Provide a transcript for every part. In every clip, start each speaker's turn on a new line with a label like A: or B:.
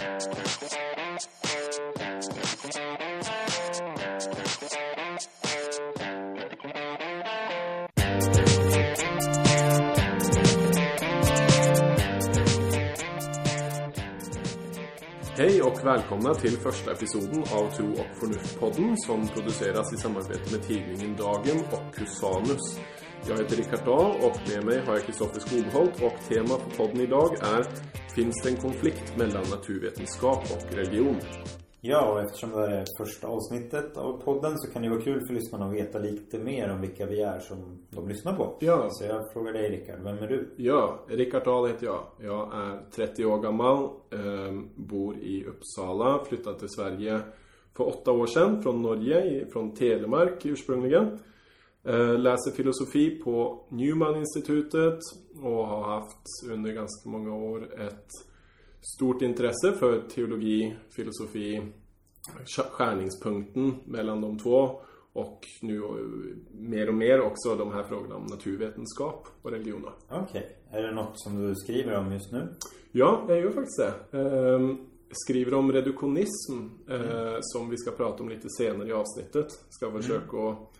A: Hej och välkomna till första episoden av Tro och Förnuft-podden som produceras i samarbete med tidningen Dagen och Cusanus. Jag heter Rickard Dahl och med mig har jag Kristoffer Skogholt och tema för podden idag är Finns det en konflikt mellan naturvetenskap och religion?
B: Ja, och eftersom det är första avsnittet av podden så kan det vara kul för lyssnarna att veta lite mer om vilka vi är som de lyssnar på.
A: Ja.
B: Så jag frågar dig Rickard, vem är du?
A: Ja, Rickard Dahl heter jag. Jag är 30 år gammal, eh, bor i Uppsala, flyttade till Sverige för åtta år sedan från Norge, från Telemark ursprungligen. Eh, läser filosofi på Newman-institutet och har haft under ganska många år ett stort intresse för teologi, filosofi, skärningspunkten mellan de två och nu mer och mer också de här frågorna om naturvetenskap och religion.
B: Okej. Är det något som du skriver om just nu?
A: Ja, jag gör faktiskt det. Ehm, skriver om reduktionism eh, som vi ska prata om lite senare i avsnittet. Ska försöka att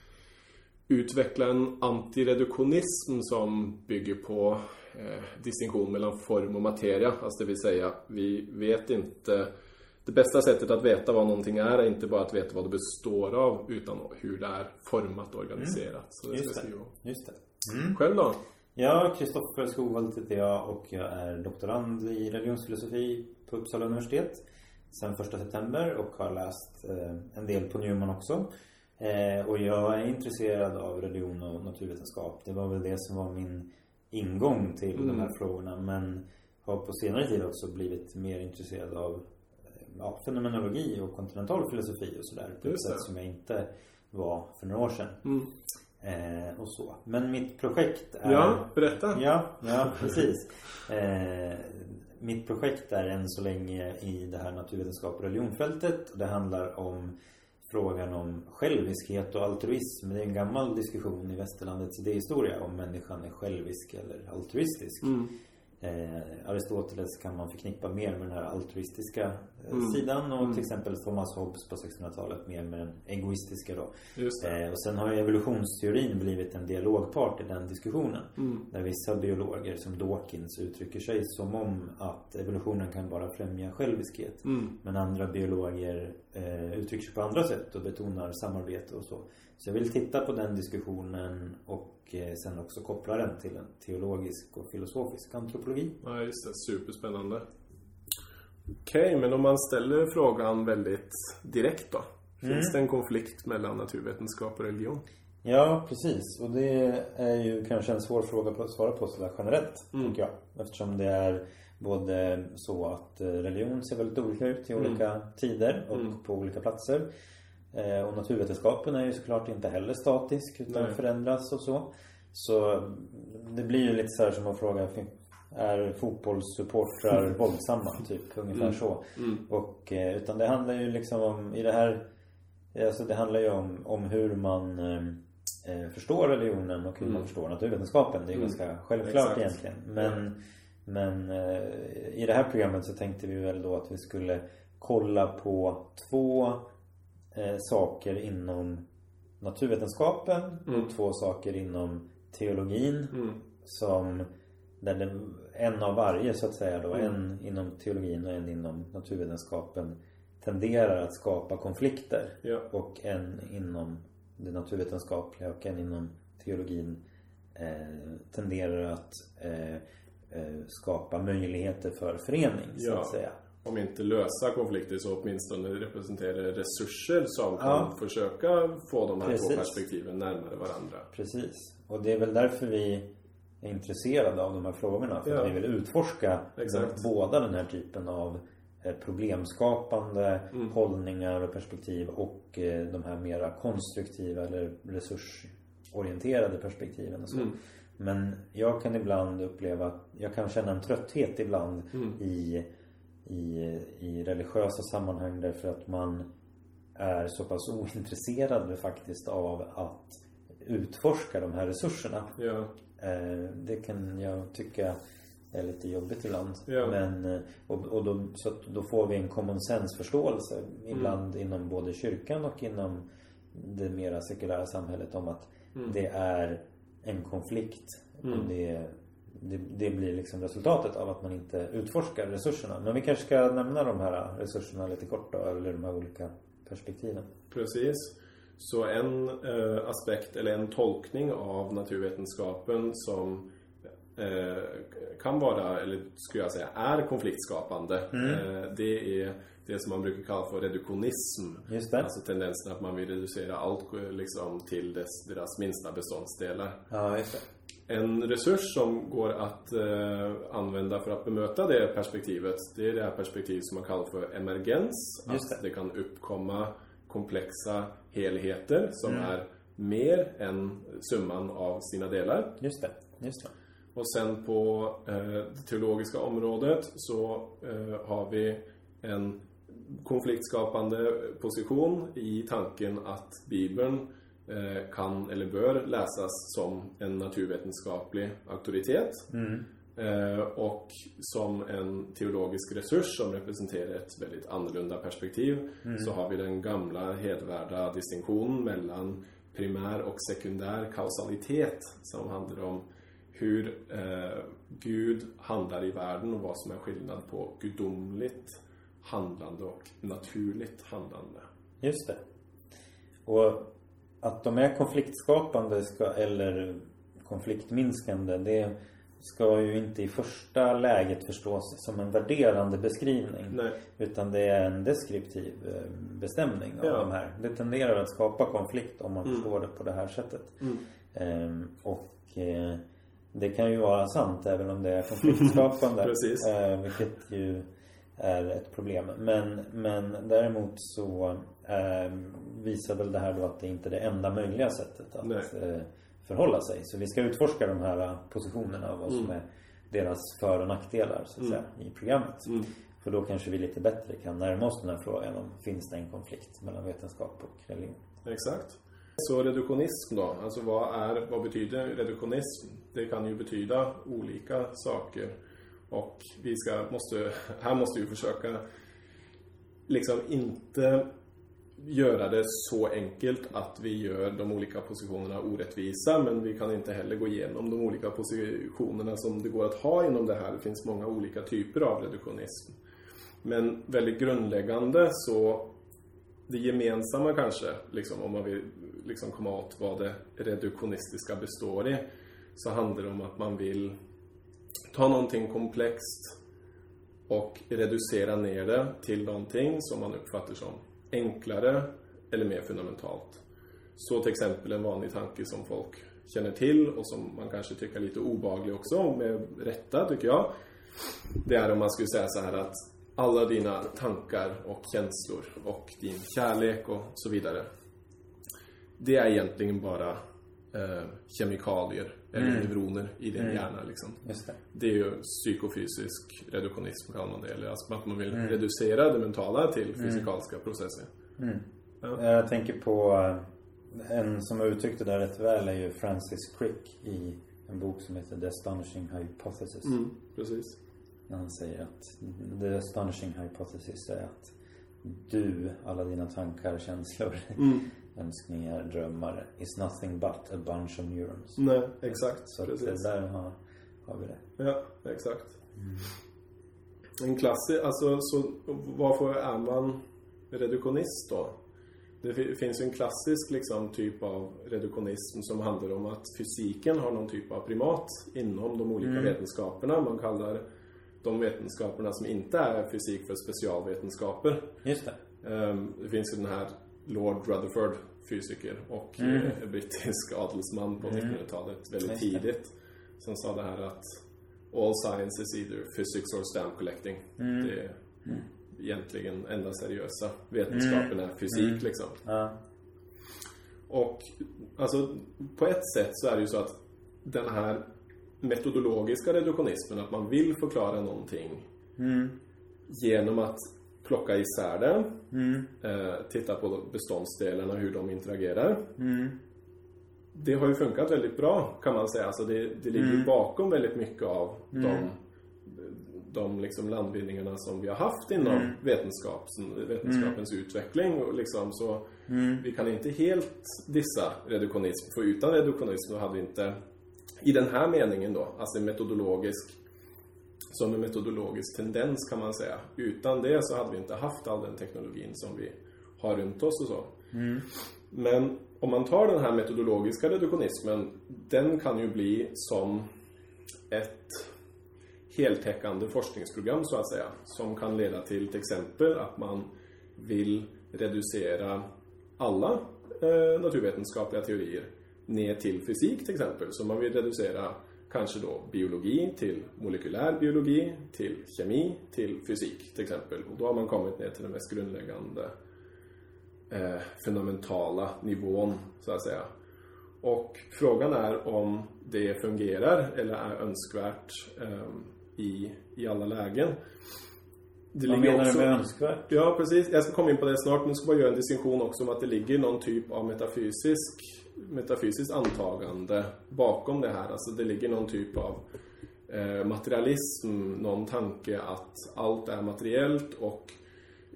A: utveckla en antireduktionism som bygger på eh, distinktion mellan form och materia. Alltså det vill säga, vi vet inte det bästa sättet att veta vad någonting är är inte bara att veta vad det består av utan hur det är format och organiserat. Så det ska jag
B: Just det.
A: skriva om.
B: Just det.
A: Själv då?
B: Ja, Kristoffer Skogholt heter jag och jag är doktorand i religionsfilosofi på Uppsala universitet sen första september och har läst eh, en del på Newman också. Eh, och jag är intresserad av religion och naturvetenskap. Det var väl det som var min ingång till de här frågorna. Men har på senare tid också blivit mer intresserad av ja, fenomenologi och kontinental filosofi och sådär. På ett sätt som jag inte var för några år sedan.
A: Mm.
B: Eh, och så. Men mitt projekt är...
A: Ja, berätta.
B: Ja, ja precis. Eh, mitt projekt är än så länge i det här naturvetenskap och religionfältet. Och det handlar om frågan om själviskhet och altruism. Det är en gammal diskussion i västerlandets idéhistoria om människan är självisk eller altruistisk.
A: Mm.
B: Eh, Aristoteles kan man förknippa mer med den här altruistiska eh,
A: Mm.
B: sidan och till exempel Thomas Hobbes på 1600-talet mer med den egoistiska då. Eh, och sen har ju evolutionsteorin blivit en dialogpart i den diskussionen.
A: Mm.
B: Där vissa biologer som Dawkins uttrycker sig som om att evolutionen kan bara främja själviskhet.
A: Mm.
B: Men andra biologer eh, uttrycker sig på andra sätt och betonar samarbete och så. Så jag vill titta på den diskussionen och eh, sen också koppla den till en teologisk och filosofisk antropologi.
A: Ja, just det. Superspännande. Okej, men om man ställer frågan väldigt direkt då. Finns det en konflikt mellan naturvetenskap och religion?
B: Ja, precis. Och det är ju kanske en svår fråga att svara på sådär generellt, tycker jag. Eftersom det är både så att eh, religion ser väldigt olika ut i olika tider och på olika platser. Eh, Och naturvetenskapen är ju såklart inte heller statisk utan
A: Nej.
B: förändras och så. Så det blir ju lite så här som att fråga är fotbollssupportrar våldsamma? Typ ungefär så. Och, eh, utan det handlar ju liksom om, i det här Alltså det handlar ju om, om hur man eh, förstår religionen och hur man förstår naturvetenskapen. Det är ganska självklart
A: Exakt.
B: egentligen. Men, men eh, i det här programmet så tänkte vi väl då att vi skulle kolla på två eh, saker inom naturvetenskapen och två saker inom teologin som där det, en av varje så att säga då, en inom teologin och en inom naturvetenskapen tenderar att skapa konflikter
A: Ja.
B: och en inom det naturvetenskapliga och en inom teologin eh, tenderar att eh, skapa möjligheter för förening så
A: Ja.
B: att säga.
A: Om inte lösa konflikter så åtminstone representera resurser som kan
B: Ja.
A: försöka få de här
B: Precis.
A: två perspektiven närmare varandra.
B: Precis. Och det är väl därför vi är intresserade av de här frågorna. För
A: Ja.
B: att vi vill utforska
A: Exakt.
B: båda den här typen av eh, problemskapande
A: Mm.
B: hållningar och perspektiv och eh, de här mera konstruktiva eller resursorienterade perspektiven och så.
A: Mm.
B: Men jag kan ibland uppleva att jag kan känna en trötthet ibland
A: Mm.
B: i, i, i religiösa sammanhang därför att man är så pass ointresserad faktiskt av att utforska de här resurserna.
A: Ja.
B: Eh, Det kan jag tycka är lite jobbigt ibland.
A: Ja.
B: Men, eh, och, och då, så då får vi en common sense förståelse ibland inom både kyrkan och inom det mera sekulära samhället om att det är en konflikt. Och det, det, det blir liksom resultatet av att man inte utforskar resurserna. Men vi kanske ska nämna de här resurserna lite kort då, eller de här olika perspektiven.
A: Precis. Så en eh, aspekt eller en tolkning av naturvetenskapen som eh, kan vara, eller skulle jag säga är konfliktskapande. Eh, det är det som man brukar kalla för reduktionism.
B: Just det.
A: Alltså tendensen att man vill reducera allt liksom, till dess, deras minsta beståndsdelar.
B: Ja, just det.
A: En resurs som går att eh, använda för att bemöta det perspektivet det är det här perspektivet som man kallar för emergens.
B: Just
A: Att det kan uppkomma komplexa helheter som är mer än summan av sina delar.
B: Just det. Just det.
A: Och sen på eh, det teologiska området så eh, har vi en konfliktskapande position i tanken att Bibeln eh, kan eller bör läsas som en naturvetenskaplig auktoritet. Eh, och som en teologisk resurs som representerar ett väldigt annorlunda perspektiv så har vi den gamla hedvärda distinktionen mellan primär och sekundär kausalitet som handlar om hur eh, Gud handlar i världen och vad som är skillnad på gudomligt handlande och naturligt handlande.
B: Just det. Och att de är konfliktskapande ska, eller konfliktminskande det ska ju inte i första läget förstås som en värderande beskrivning.
A: Nej.
B: Utan det är en deskriptiv eh, bestämning av
A: Ja.
B: de här. Det tenderar att skapa konflikt om man förstår det på det här sättet. Ehm, och eh, det kan ju vara sant även om det är konfliktskapande.
A: Precis.
B: Eh, vilket ju är ett problem. Men, men däremot så eh, visar väl det här då att det inte är det enda möjliga sättet att
A: Nej.
B: eh, förhålla sig. Så vi ska utforska de här eh, positionerna och vad som är deras för och nackdelar så att säga, i programmet. För då kanske vi lite bättre kan närma oss den här frågan om finns det en konflikt mellan vetenskap och religion.
A: Exakt. Så reduktionism då, alltså vad är, vad betyder reduktionism? Det kan ju betyda olika saker. Och vi ska, måste, här måste vi försöka liksom inte göra det så enkelt att vi gör de olika positionerna orättvisa men vi kan inte heller gå igenom de olika positionerna som det går att ha inom det här. Det finns många olika typer av reduktionism. Men väldigt grundläggande så det gemensamma kanske, liksom, om man vill liksom komma åt vad det reduktionistiska består i, så handlar det om att man vill ta någonting komplext och reducera ner det till någonting som man uppfattar som enklare eller mer fundamentalt. Så till exempel en vanlig tanke som folk känner till och som man kanske tycker är lite obaglig också, med rätta tycker jag. Det är om man skulle säga så här att alla dina tankar och känslor och din kärlek och så vidare. Det är egentligen bara eh, kemikalier eller neuroner i din hjärna liksom.
B: Det.
A: Det är ju psykofysisk reduktionism kallar man det. Eller alltså att man vill reducera det mentala till fysikaliska processer.
B: Jag tänker på eh, en som har uttryckt det där rätt väl är ju Francis Crick i en bok som heter The Astonishing Hypothesis.
A: Mm, precis.
B: När han säger att The Astonishing Hypothesis är att du, alla dina tankar, känslor, önskningar, drömmar is nothing but a bunch of neurons.
A: Nej, exakt.
B: Så
A: precis.
B: det där har, har vi det.
A: Ja, exakt. En klassisk, alltså så varför är man reduktionist då? Det fi- finns ju en klassisk liksom, typ av reduktionism som handlar om att fysiken har någon typ av primat inom de olika vetenskaperna. Man kallar de vetenskaperna som inte är fysik för specialvetenskaper.
B: Just det.
A: Ehm, Det finns ju den här Lord Rutherford, fysiker och eh, brittisk adelsman på 1900-talet, väldigt tidigt. Som sa det här att All science is either physics or stamp collecting. Det är egentligen enda seriösa vetenskapen är fysik liksom.
B: Ja.
A: Och alltså på ett sätt så är det ju så att den här metodologiska reduktionismen, att man vill förklara någonting genom att plocka isär det, eh, titta på beståndsdelarna, hur de interagerar. Det har ju funkat väldigt bra kan man säga. Alltså det, det ligger ju bakom väldigt mycket av de de liksom landvinningarna som vi har haft inom
B: Mm.
A: vetenskaps, vetenskapens utveckling. Och liksom, så Vi kan inte helt dissa reduktionism, för utan reduktionism hade vi inte, i den här meningen då, alltså metodologisk, som en metodologisk tendens kan man säga. Utan det så hade vi inte haft all den teknologin som vi har runt oss och så. Men om man tar den här metodologiska reduktionismen, den kan ju bli som ett heltäckande forskningsprogram så att säga. Som kan leda till till exempel att man vill reducera alla eh, naturvetenskapliga teorier ner till fysik till exempel. Så man vill reducera kanske då biologi till molekylär biologi, till kemi, till fysik till exempel. Och då har man kommit ner till den mest grundläggande eh, fundamentala nivån så att säga. Och frågan är om det fungerar eller är önskvärt eh, i, i alla lägen. Det
B: Vad
A: ligger
B: menar
A: också-
B: du med önskvärt?
A: Ja, precis. Jag ska komma in på det snart, men jag ska bara göra en distinktion också om att det ligger någon typ av metafysisk, metafysiskt antagande bakom det här. Alltså det ligger någon typ av eh, materialism, någon tanke att allt är materiellt och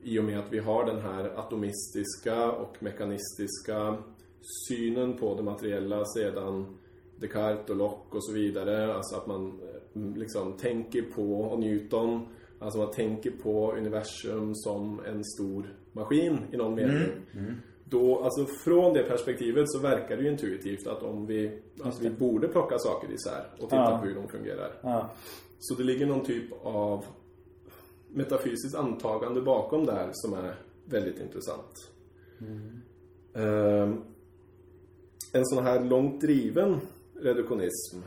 A: i och med att vi har den här atomistiska och mekanistiska synen på det materiella sedan Descartes och Locke och så vidare. Alltså att man eh, liksom tänker på, och Newton, alltså man tänker på universum som en stor maskin i någon mening. Mm, mm. Då, alltså från det perspektivet så verkar det ju intuitivt att om vi, att vi borde plocka saker isär och titta
B: Ja.
A: på hur de fungerar.
B: Ja.
A: Så det ligger någon typ av metafysiskt antagande bakom där som är väldigt intressant. Ehm, en sån här långt driven reduktionism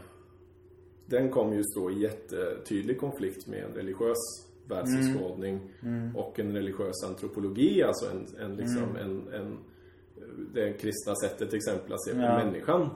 A: den kommer ju stå i jättetydlig konflikt med en religiös världsåskådning och en religiös antropologi, alltså en, en, liksom, en, en det kristna sättet till exempel att se på
B: Ja.
A: människan.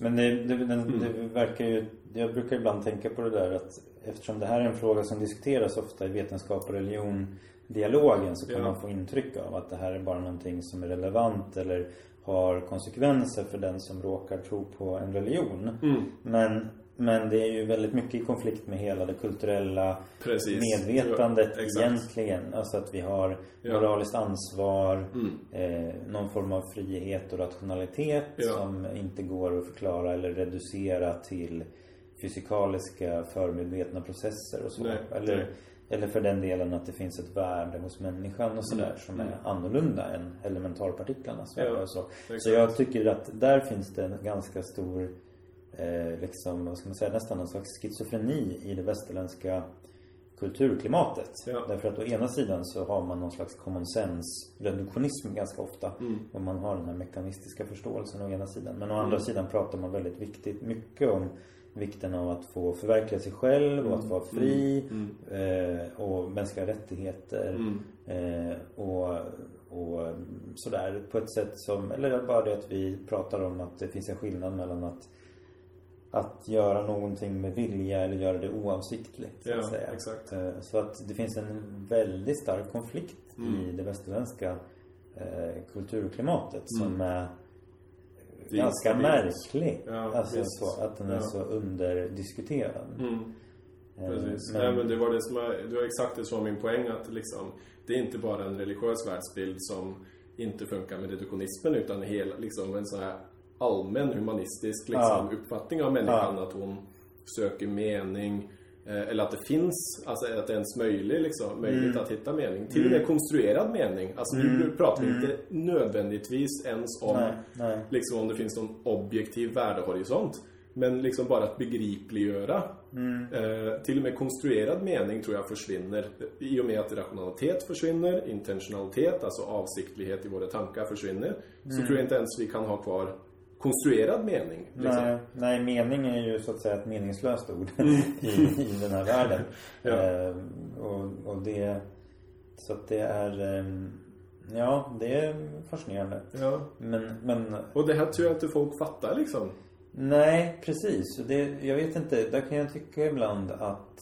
B: Men det, det, den,
A: Mm.
B: det verkar ju... Jag brukar ibland tänka på det där att eftersom det här är en fråga som diskuteras ofta i vetenskap och religion dialogen så kan
A: Ja.
B: man få intryck av att det här är bara någonting som är relevant eller har konsekvenser för den som råkar tro på en religion.
A: Mm.
B: Men, men det är ju väldigt mycket i konflikt med hela det kulturella
A: Precis.
B: medvetandet
A: Ja, exakt.
B: egentligen. Alltså att vi har moraliskt ansvar,
A: Mm.
B: eh, någon form av frihet och rationalitet
A: Ja.
B: som inte går att förklara eller reducera till fysikaliska förmedvetna processer och så.
A: Nej,
B: eller,
A: nej.
B: eller för den delen att det finns ett värde hos människan och sådär
A: Mm,
B: som är annorlunda än elementarpartiklarnas värde
A: Ja,
B: och så.
A: exakt.
B: Så jag tycker att där finns det en ganska stor eh, liksom, vad ska man säga, nästan en slags schizofreni i det västerländska kulturklimatet.
A: Ja.
B: Därför att å ena sidan så har man någon slags common sense reduktionism ganska ofta.
A: Mm.
B: Och man har den här mekanistiska förståelsen å ena sidan. Men å andra sidan pratar man väldigt viktigt, mycket om vikten av att få förverkliga sig själv och att vara fri eh, och mänskliga rättigheter
A: Mm.
B: eh, och, och sådär på ett sätt som, eller bara det att vi pratar om att det finns en skillnad mellan att att göra någonting med vilja eller göra det oavsiktligt så att
A: Ja,
B: säga.
A: exakt.
B: Eh, Så att det finns en väldigt stark konflikt
A: Mm.
B: i det västerländska eh, kulturklimatet som är
A: är
B: ganska
A: instabilt.
B: märklig.
A: Ja,
B: alltså så, att den är
A: Ja.
B: så underdiskuterad.
A: Mm.
B: Eh,
A: Precis.
B: men-
A: Nej, men det var det som är, det var exakt det som var min poäng att liksom, det är inte bara en religiös världsbild som inte funkar med reduktionismen utan hela, liksom en sån här allmän humanistisk liksom,
B: Ja.
A: uppfattning av människan att hon söker mening eh, eller att det finns, alltså att det är ens möjligt, liksom, möjligt
B: Mm.
A: att hitta mening. Till och med konstruerad mening. Alltså nu pratar vi inte nödvändigtvis ens om
B: Nej, nej.
A: liksom om det finns någon objektiv värdehorisont. Men liksom bara att begripliggöra. Eh, till och med konstruerad mening tror jag försvinner. I och med att rationalitet försvinner, intentionalitet, alltså avsiktlighet i våra tankar försvinner. Så tror jag inte ens vi kan ha kvar konstruerad mening. Liksom.
B: Nej, nej, mening är ju så att säga ett meningslöst ord i, i den här världen.
A: Ja.
B: Eh, och, och det... Så att det är... Eh, ja, det är fascinerande.
A: Ja.
B: Men, men
A: Och det här tror jag inte folk fattar liksom.
B: nej, precis. Det, jag vet inte, där kan jag tycka ibland att,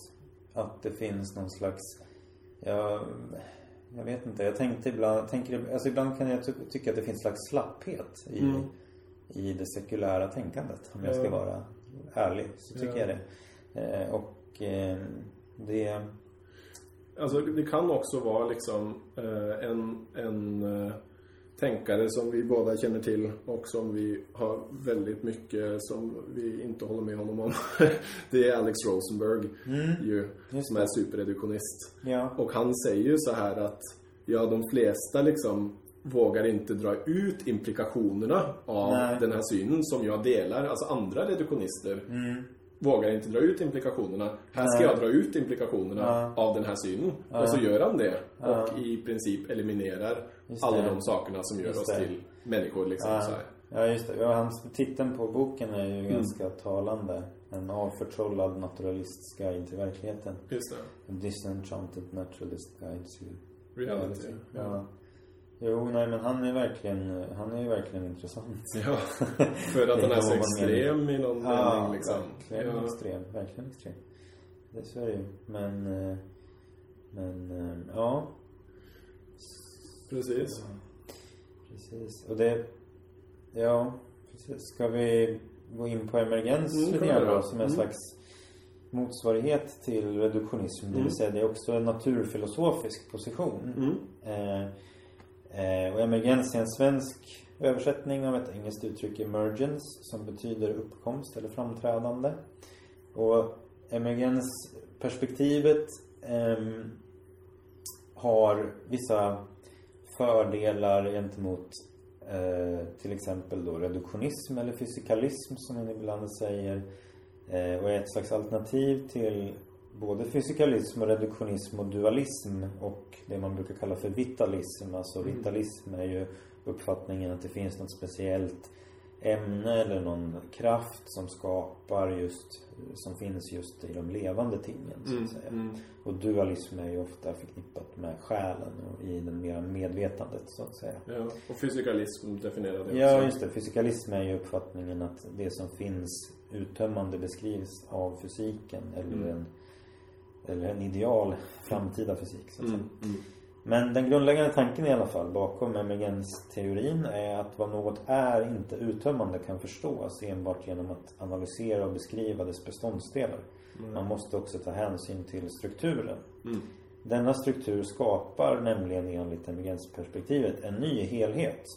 B: att det finns någon slags... Ja, jag vet inte, jag tänkte ibland, tänker, alltså ibland kan jag ty tycka att det finns en slags slapphet i,
A: Mm.
B: I det sekulära tänkandet. Om jag
A: Ja.
B: ska vara ärlig så tycker
A: Ja.
B: jag det. Eh, och, eh, Det...
A: Alltså det kan också vara liksom eh, en, en tänkare som vi båda känner till och som vi har väldigt mycket som vi inte håller med honom om. det är Alex Rosenberg ju,
B: Just
A: som är superreduktionist.
B: Ja.
A: Och han säger ju så här att ja, de flesta liksom vågar inte dra ut implikationerna av
B: Nej.
A: den här synen som jag delar. Alltså andra reduktionister vågar inte dra ut implikationerna. Här ska
B: Nej.
A: jag dra ut implikationerna
B: Ja.
A: av den här synen. Och så gör han det.
B: Ja.
A: Och i princip eliminerar alla de sakerna som gör
B: Just
A: oss
B: det.
A: till människor. Liksom, så
B: Ja, ja just det. Ja, hans, titeln på boken är ju
A: Mm.
B: ganska talande. En avförtrollad naturalists guide till verkligheten.
A: Just det.
B: A disenchanted naturalist guide to
A: Reality.
B: Ja.
A: Ja.
B: Jo, nej men han är verkligen, han är ju verkligen intressant.
A: ja. För att han är så extrem i någon
B: Ja,
A: mening liksom.
B: verkligen
A: Ja.
B: extrem. Verkligen extrem. Det är så är det ju. Men, eh, men, eh, ja.
A: Precis.
B: Precis. Och det, ja, precis. Ska vi gå in på emergens
A: Mm,
B: lite grann då? Som en
A: Mm.
B: slags motsvarighet till reduktionism. Det
A: Mm.
B: vill säga det är också en naturfilosofisk position.
A: Mm.
B: Eh, eh, och emergens är en svensk översättning av ett engelskt uttryck emergence som betyder uppkomst eller framträdande. Och emergensperspektivet eh, har vissa fördelar gentemot eh, till exempel då reduktionism eller fysikalism som man ibland säger. Eh, och är ett slags alternativ till både fysikalism och reduktionism och dualism och det man brukar kalla för vitalism. Alltså vitalism är ju uppfattningen att det finns något speciellt ämne eller någon kraft som skapar just, som finns just i de levande tingen så
A: Mm.
B: att säga.
A: Mm.
B: Och dualism är ju ofta förknippat med själen och i den mera medvetandet så att säga.
A: Ja. Och fysikalism definierar det
B: Ja,
A: också.
B: just det. Fysikalism är ju uppfattningen att det som finns uttömmande beskrivs av fysiken eller
A: Mm.
B: en eller en ideal framtida fysik så att säga.
A: Mm. Mm.
B: Men den grundläggande tanken i alla fall bakom emergensteorin är att vad något är inte uttömmande kan förstås enbart genom att analysera och beskriva dess beståndsdelar. Man måste också ta hänsyn till strukturen.
A: Mm.
B: Denna struktur skapar nämligen enligt emergensperspektivet en ny helhet.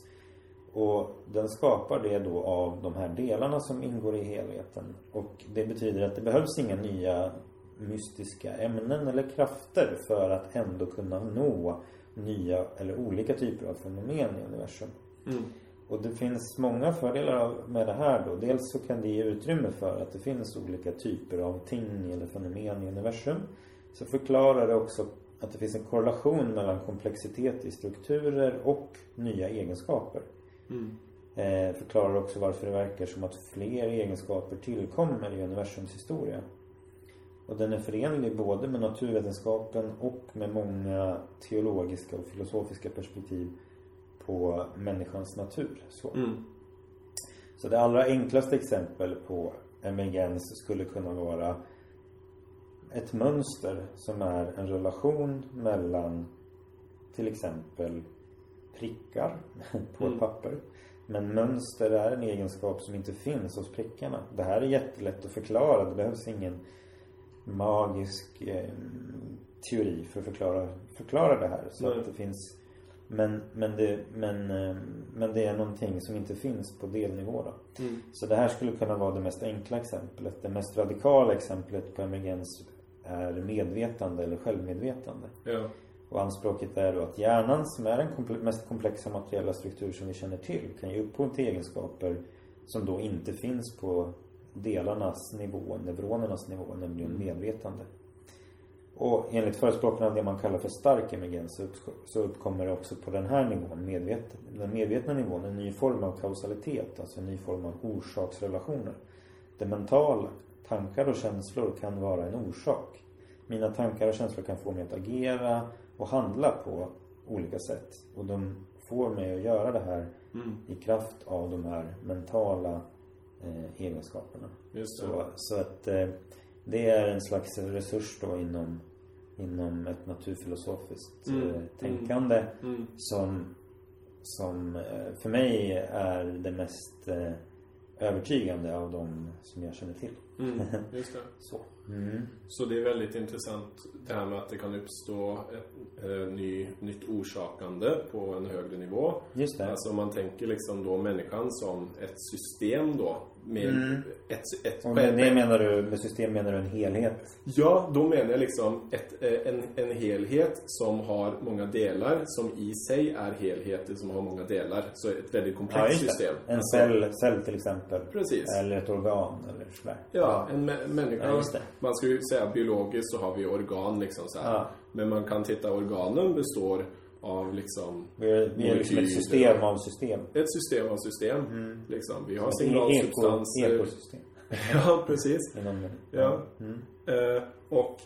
B: Och den skapar det då av de här delarna som ingår i helheten. Och det betyder att det behövs inga nya mystiska ämnen eller krafter för att ändå kunna nå nya eller olika typer av fenomen i universum.
A: Mm.
B: Och det finns många fördelar med det här då. Dels så kan det ge utrymme för att det finns olika typer av ting eller fenomen i universum. Så förklarar det också att det finns en korrelation mellan komplexitet i strukturer och nya egenskaper.
A: Mm.
B: Eh, förklarar också varför det verkar som att fler egenskaper tillkommer i universums historia. Och den är förenlig både med naturvetenskapen och med många teologiska och filosofiska perspektiv på människans natur. Så.
A: Mm.
B: Så det allra enklaste exempel på emergens skulle kunna vara ett mönster som är en relation mellan till exempel prickar på
A: Mm.
B: ett papper. Men mönster är en egenskap som inte finns hos prickarna. Det här är jättelätt att förklara. Det behövs ingen magisk eh, teori för att förklara, förklara det här. Så
A: Nej.
B: att det finns men, men, det, men, eh, men det är någonting som inte finns på delnivå då.
A: Mm.
B: Så det här skulle kunna vara det mest enkla exemplet. Det mest radikala exemplet på emergens är medvetande eller självmedvetande.
A: Ja.
B: Och anspråket är då att hjärnan, som är den komple- mest komplexa materiella struktur som vi känner till, kan ge upphov till egenskaper som då inte finns på delarnas nivå, neuronernas nivå, nämligen medvetande. Och enligt förespråkarna av det man kallar för stark emergens så uppkommer det också på den här nivån, medveten, den medvetna nivån, en ny form av kausalitet, alltså en ny form av orsaksrelationer. Det mentala, tankar och känslor kan vara en orsak. Mina tankar och känslor kan få mig att agera och handla på olika sätt. Och de får mig att göra det här
A: Mm.
B: i kraft av de här mentala eh, egenskaperna.
A: Just det.
B: Så, så att eh, det är en slags resurs då inom, inom ett naturfilosofiskt
A: Mm,
B: eh, tänkande
A: Mm.
B: som, som eh, för mig är det mest eh, övertygande av de som jag känner till.
A: Mm, just det.
B: Så. Mm.
A: Så det är väldigt intressant det här med att det kan uppstå ett eh, ny, nytt orsakande på en högre nivå.
B: Just det.
A: Alltså om man tänker liksom då människan som ett system då. Med ett, ett,
B: Och med det menar du, med system menar du en helhet?
A: Ja, då menar jag liksom ett, eh, en, en helhet som har många delar som i sig är helheter som har många delar. Så ett väldigt komplext
B: det.
A: system.
B: En cell, cell till exempel.
A: Precis.
B: Eller ett organ eller sådär.
A: Ja, en mä- människa.
B: Ja,
A: man skulle ju säga biologiskt så har vi organ liksom så.
B: Ja.
A: Men man kan titta, organen består av liksom
B: Vi är, vi är liksom ett system av system.
A: Ett system av system. Liksom. Vi har
B: Eko,
A: signalsubstanser.
B: ekosystem.
A: Ja, precis. Ja. Eh, och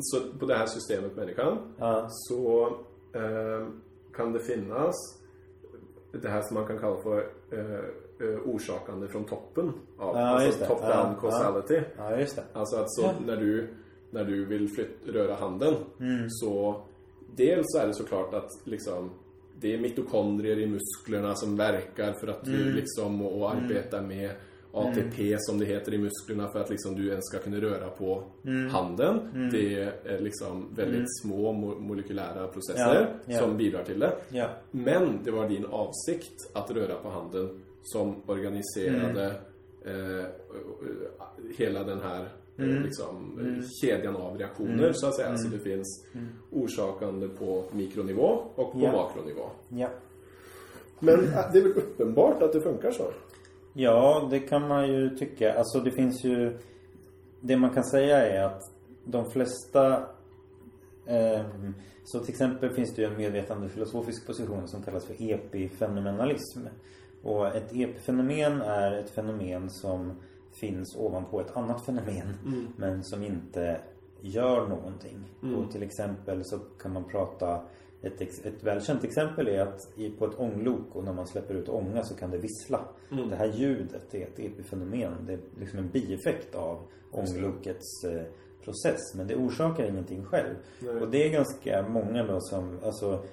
A: så på det här systemet människan
B: Ja.
A: så eh, kan det finnas det här som man kan kalla för eh, eh, orsakande från toppen av
B: Ja,
A: alltså top-down
B: Ja,
A: causality.
B: ja, just det.
A: Alltså att så när du när du vill flytt, röra handen
B: Mm.
A: så dels så är det såklart att liksom det är mitokondrier i musklerna som verkar för att
B: Mm.
A: du liksom och, och arbetar med ATP som det heter i musklerna för att liksom du ens ska kunna röra på
B: Mm.
A: handen. Det är liksom väldigt små mo- molekylära processer
B: Ja, ja.
A: som bidrar till det.
B: Ja.
A: Men det var din avsikt att röra på handen som organiserade
B: Mm.
A: eh, hela den här
B: Mm.
A: eh, liksom, eh, kedjan av reaktioner så att säga. Så det finns orsakande på mikronivå och på
B: Mm. Ja.
A: makronivå.
B: Ja.
A: Men äh, det är väl uppenbart att det funkar så?
B: Ja, det kan man ju tycka. Alltså det finns ju... Det man kan säga är att de flesta... ehm, så till exempel finns det ju en medvetande filosofisk position som kallas för epifenomenalism. Och ett epifenomen är ett fenomen som finns ovanpå ett annat fenomen men som inte gör någonting. Och till exempel så kan man prata ett, ett välkänt exempel är att på ett ånglok och när man släpper ut ånga så kan det vissla. Det här ljudet är ett epifenomen. Det är liksom en bieffekt av ånglokets eh, process. Men det orsakar ingenting själv. Och det är ganska många då som, alltså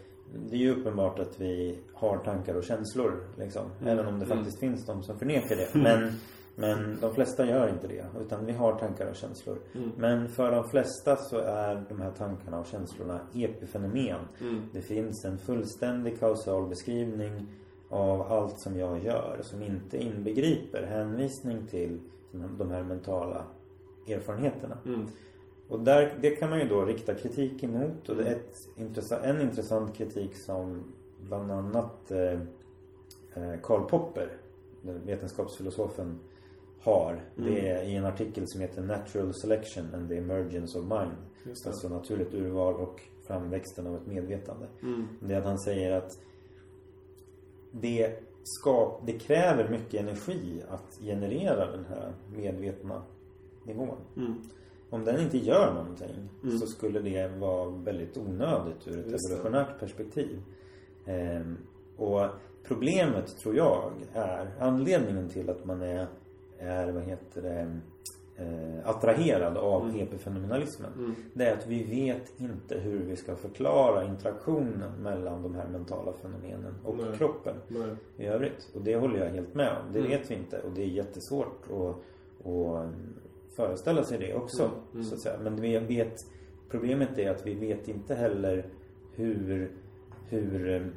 B: det är ju uppenbart att vi har tankar och känslor liksom. Även om det faktiskt finns de som förnekar det. Men, men de flesta gör inte det. Utan vi har tankar och känslor. Men för de flesta så är de här tankarna och känslorna epifenomen. Det finns en fullständig kausal beskrivning av allt som jag gör som inte inbegriper hänvisning till de här mentala erfarenheterna. Och där, det kan man ju då rikta kritik emot och det är ett intressa, en intressant kritik som bland annat eh, eh, Karl Popper, vetenskapsfilosofen, har. Det är i en artikel som heter Natural Selection and the Emergence of Mind. Alltså naturligt urval och framväxten av ett medvetande. Det är att han säger att det, ska, det kräver mycket energi att generera den här medvetna nivån. Om den inte gör någonting så skulle det vara väldigt onödigt ur ett
A: Just
B: evolutionärt perspektiv. Ehm, och problemet tror jag är anledningen till att man är, är vad heter det, eh, attraherad av epifenomenalismen. Det är att vi vet inte hur vi ska förklara interaktionen mellan de här mentala fenomenen och
A: Nej.
B: kroppen
A: Nej.
B: i övrigt. Och det håller jag helt med om. Det vet vi inte och det är jättesvårt att, att föreställa sig det också. Så att säga. Men vi vet, problemet är att vi vet inte heller hur, hur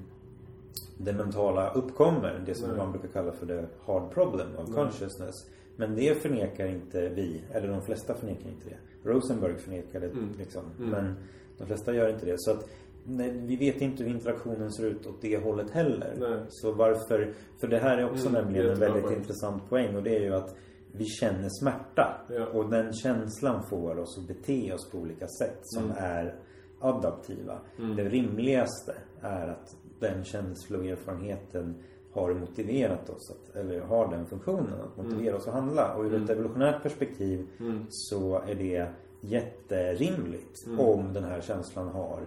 B: det mentala uppkommer. Det som
A: Nej.
B: man brukar kalla för the hard problem of consciousness. Men det förnekar inte vi, eller de flesta förnekar inte det. Rosenberg förnekar det liksom. Men de flesta gör inte det. Så att nej, vi vet inte hur interaktionen ser ut åt det hållet heller.
A: Nej.
B: Så varför, för det här är också
A: Mm,
B: nämligen en väldigt
A: poäng.
B: intressant poäng och det är ju att vi känner smärta.
A: Ja.
B: Och den känslan får oss att bete oss på olika sätt som
A: Mm.
B: är adaptiva. Det rimligaste är att den känsloerfarenheten har motiverat oss att, eller har den funktionen att motivera oss att handla. Och ur ett evolutionärt perspektiv så är det jätterimligt om den här känslan har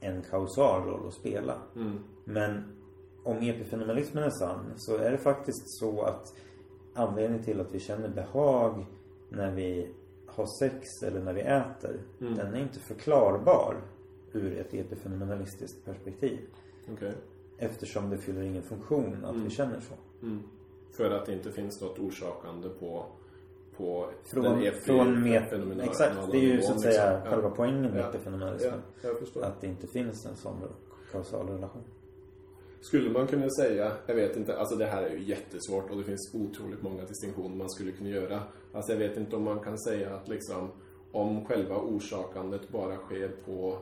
B: en kausal roll att spela. Men om epifenomenalismen är sann så är det faktiskt så att anledningen till att vi känner behag när vi har sex eller när vi äter, den är inte förklarbar ur ett epifenomenalistiskt perspektiv.
A: Okej.
B: Eftersom det fyller ingen funktion att vi känner så.
A: För att det inte finns något orsakande på, på
B: Från,
A: den är
B: från met, Exakt, det är ju så att
A: liksom.
B: säga
A: Ja.
B: själva poängen med
A: Ja.
B: epifenomenalismen.
A: Ja.
B: Att det inte finns en sån kausal relation.
A: Skulle man kunna säga, jag vet inte, alltså det här är ju jättesvårt och det finns otroligt många distinktioner man skulle kunna göra. Alltså jag vet inte om man kan säga att liksom om själva orsakandet bara sker på,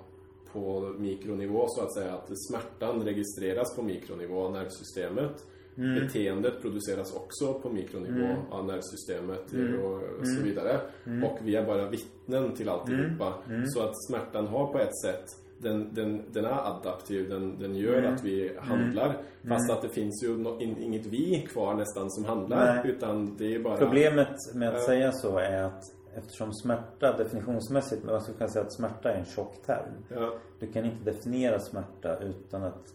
A: på mikronivå så att säga, att smärtan registreras på mikronivå av nervsystemet. Beteendet produceras också på mikronivå av nervsystemet och så vidare. Och vi är bara vittnen till alltihopa. Så att smärtan har på ett sätt den, den, den är adaptiv, den, den gör
B: Mm.
A: att vi handlar. Fast att det finns ju no, in, inget vi kvar nästan som handlar.
B: Nej.
A: Utan det är bara...
B: Problemet med att säga så är att eftersom smärta definitionsmässigt, man skulle kunna säga att smärta är en tjock term.
A: Ja,
B: Du kan inte definiera smärta utan att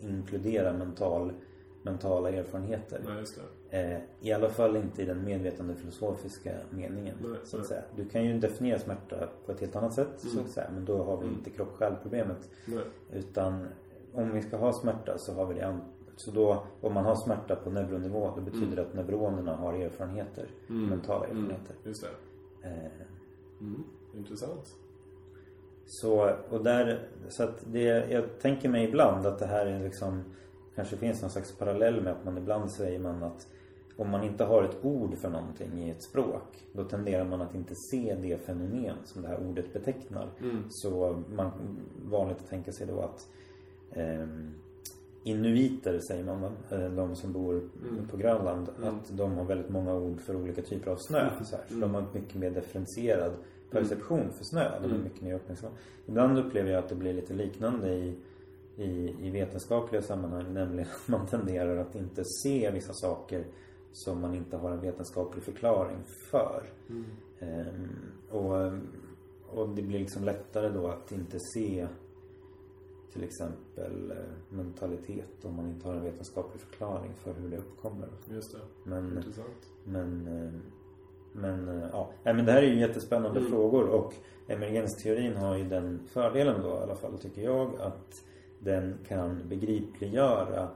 B: inkludera mental, mentala erfarenheter.
A: nej.
B: Eh, I alla fall inte i den medvetande filosofiska meningen.
A: Nej,
B: så att
A: nej.
B: säga. Du kan ju definiera smärta på ett helt annat sätt. Så
A: Mm.
B: att säga. Men då har vi inte kropp-själ-problemet.
A: Nej.
B: Utan om vi ska ha smärta så har vi det Så då, om man har smärta på neuronivå då betyder det att neuronerna har erfarenheter. Mentala
A: Mm,
B: erfarenheter. Eh,
A: Mm, intressant.
B: Så, och där, så att det, jag tänker mig ibland att det här är liksom Kanske finns någon slags parallell med att man ibland säger man att Om man inte har ett ord för någonting i ett språk Då tenderar man att inte se det fenomen som det här ordet betecknar Så man vanligt att tänka sig då att ehm, Inuiter säger man? Eh, De som bor på Grönland Att de har väldigt många ord för olika typer av snö. Så, här. så de har mycket mer differentierad perception för snö. De är mycket mer uppmärksamma Ibland upplever jag att det blir lite liknande i i, i vetenskapliga sammanhang Nämligen att man tenderar att inte se vissa saker Som man inte har en vetenskaplig förklaring för. Ehm, och, och det blir liksom lättare då att inte se till exempel eh, mentalitet om man inte har en vetenskaplig förklaring för hur det uppkommer.
A: Just det.
B: Men,
A: Intressant.
B: men, eh, men eh, ja, Nej, men det här är ju jättespännande frågor och emergensteorin har ju den fördelen då i alla fall tycker jag att den kan begripliggöra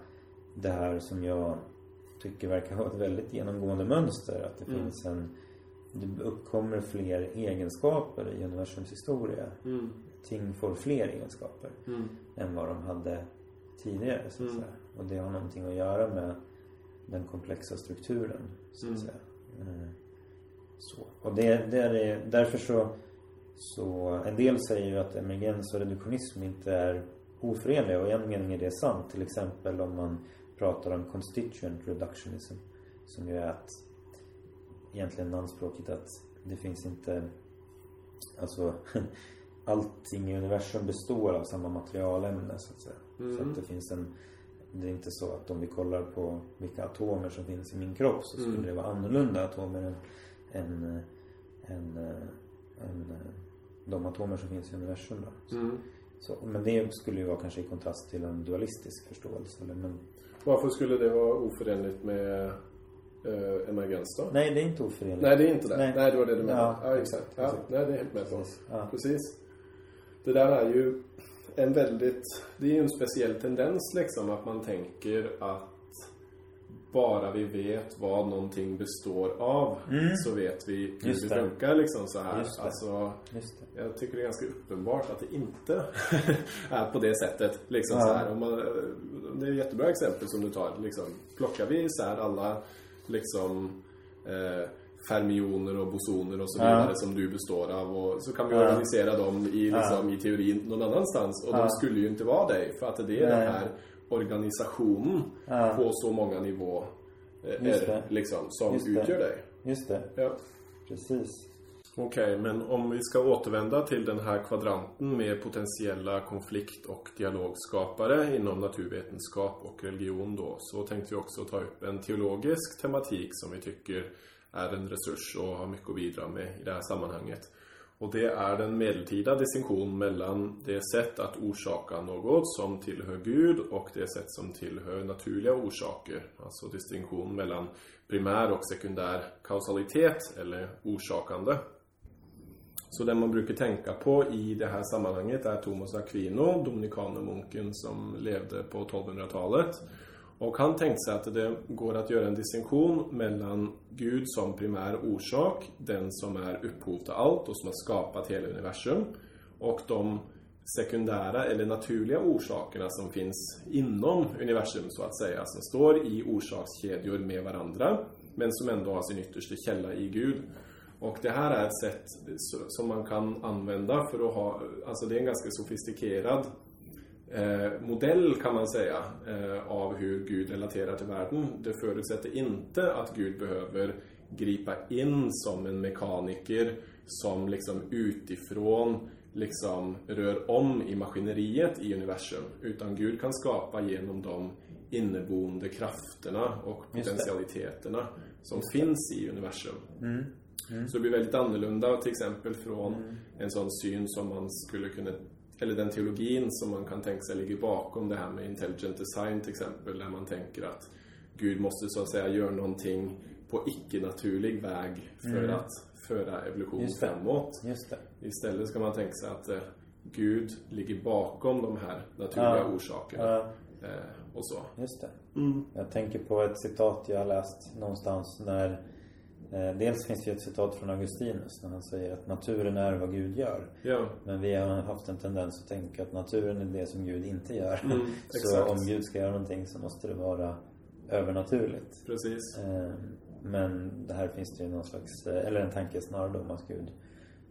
B: det här som jag tycker verkar ha ett väldigt genomgående mönster. Att det finns en det uppkommer fler egenskaper i universums historia.
A: Mm.
B: Ting får fler egenskaper
A: Mm.
B: än vad de hade tidigare så att
A: Mm.
B: säga. Och det har någonting att göra med den komplexa strukturen så att
A: Mm.
B: säga. Eh, Så. Och det, det är, därför så, så en del säger ju att emergens och reduktionism inte är oförenliga och i en mening är det sant. Till exempel om man pratar om constituent reductionism som ju är att egentligen namnspråket att det finns inte alltså allting i universum består av samma materialämne så att säga. Så att det finns en det är inte så att om vi kollar på vilka atomer som finns i min kropp så skulle det vara annorlunda atomer än, än, än, än, de atomer som finns i universum då. Så,
A: Mm.
B: så, men det skulle ju vara kanske i kontrast till en dualistisk förståelse. Eller, men,
A: Varför skulle det vara oförenligt med eh, emergens då?
B: nej, det är inte oförenligt.
A: Nej, det är inte det. Nej,
B: Nej.
A: det var det du menade.
B: Ja,
A: Ja, exakt. Ja, nej, det är helt med på.
B: Precis. Ja.
A: Precis. Det där är ju en väldigt... Det är ju en speciell tendens liksom att man tänker att bara vi vet vad någonting består av så vet vi hur
B: Mm. Just
A: det funkar liksom så här.
B: Just.
A: Alltså,
B: Just
A: jag tycker det är ganska uppenbart att det inte är på det sättet. Liksom
B: Ja.
A: så här. Om man, det är ett jättebra exempel som du tar. Liksom, plockar vi isär alla liksom, eh, fermioner och bosoner och så
B: Ja.
A: vidare som du består av och så kan vi
B: Ja.
A: organisera dem i, liksom, i teorin någon annanstans. Och de
B: Ja.
A: skulle ju inte vara dig för att det är den här organisationen
B: Ja.
A: på så många nivå eh,
B: Just
A: är,
B: det.
A: liksom, som
B: Just det.
A: utgör dig.
B: Just det.
A: Ja.
B: Precis.
A: Okej, men om vi ska återvända till den här kvadranten med potentiella konflikt och dialogskapare inom naturvetenskap och religion då, så tänkte vi också ta upp en teologisk tematik som vi tycker är en resurs och har mycket att bidra med i det här sammanhanget. Och det är den medeltida distinktion mellan det sätt att orsaka något som tillhör Gud och det sätt som tillhör naturliga orsaker. Alltså distinktion mellan primär och sekundär kausalitet eller orsakande. Så det man brukar tänka på i det här sammanhanget är Thomas Aquino, dominikanermunken som levde på 1200-talet. Och han tänkte sig att det går att göra en distinktion mellan Gud som primär orsak, den som är upphov till allt och som har skapat hela universum, och de sekundära eller naturliga orsakerna som finns inom universum så att säga, som står i orsakskedjor med varandra, men som ändå har sin yttersta källa i Gud. Och det här är ett sätt som man kan använda för att ha, alltså det är en ganska sofistikerad modell kan man säga eh, av hur Gud relaterar till världen. Det förutsätter inte att Gud behöver gripa in som en mekaniker som liksom utifrån liksom rör om i maskineriet i universum. Utan Gud kan skapa genom de inneboende krafterna och potentialiteterna som finns i universum. Mm. Mm. Så det blir väldigt annorlunda till exempel från mm. en sån syn som man skulle kunna eller den teologin som man kan tänka sig ligger bakom det här med intelligent design till exempel, där man tänker att Gud måste så att säga göra någonting på icke-naturlig väg för mm. att föra evolution Just framåt.
B: Just.
A: Istället ska man tänka sig att eh, Gud ligger bakom de här naturliga ja. orsakerna. Ja. Eh, och så.
B: Just det. Mm. Jag tänker på ett citat jag har läst någonstans när dels finns det ju ett citat från Augustinus när han säger att naturen är vad Gud gör.
A: Ja.
B: Men vi har haft en tendens att tänka att naturen är det som Gud inte gör. Mm, så om Gud ska göra någonting så måste det vara övernaturligt.
A: Precis.
B: Eh, men det här finns det ju någon slags, eh, eller en tanke snarare om att Gud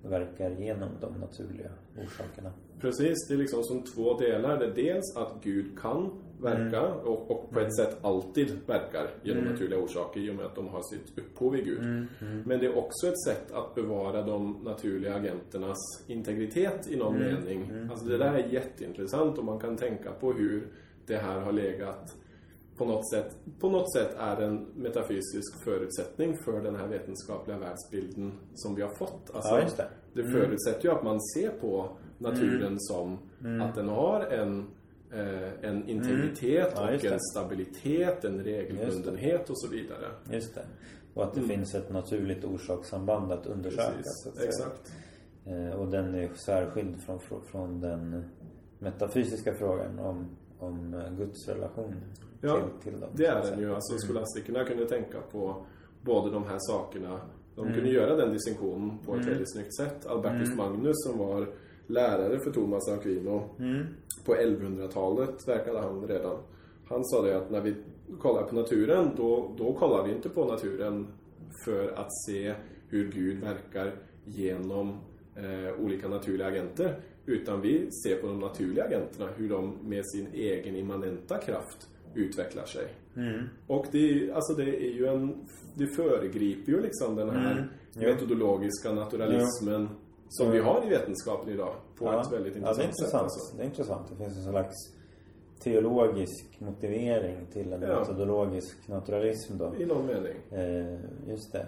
B: verkar genom de naturliga orsakerna.
A: Precis, det är liksom som två delar. Det är dels att Gud kan verka mm. och, och, på ett sätt alltid verkar genom mm. naturliga orsaker i och med att de har sitt upphov i Gud. Mm. mm. Men det är också ett sätt att bevara de naturliga agenternas integritet i någon mm. mening. Mm. Alltså det där är jätteintressant och man kan tänka på hur det här har legat på något sätt, på något sätt är en metafysisk förutsättning för den här vetenskapliga världsbilden som vi har fått.
B: Alltså, ja, det.
A: det förutsätter ju att man ser på naturen som att den har en Eh, en integritet mm. ja, och en stabilitet, en regelbundenhet och så vidare.
B: Just det. Och att det mm. finns ett naturligt orsakssamband att undersöka. Precis.
A: Att Exakt.
B: Eh, och den är särskild från, från den metafysiska frågan om, om Guds relation
A: ja, till, till dem. det är den ju. Alltså mm. skolastikerna kunde tänka på både de här sakerna. De mm. kunde göra den distinktionen på ett mm. väldigt snyggt sätt. Albertus mm. Magnus som var lärare för Thomas Aquino mm. på 1100-talet verkade han redan. Han sa det att när vi kollar på naturen då, då kollar vi inte på naturen för att se hur Gud verkar genom eh, olika naturliga agenter. Utan vi ser på de naturliga agenterna, hur de med sin egen immanenta kraft utvecklar sig. Mm. Och det, alltså det är ju en... Det föregriper ju liksom den här mm. metodologiska naturalismen ja som vi har i vetenskapen idag på ja. ett väldigt intressant,
B: ja, det är intressant sätt. Alltså. Det är intressant. Det finns en slags teologisk motivering till en ja. metodologisk naturalism då.
A: I någon mening.
B: Eh, just det.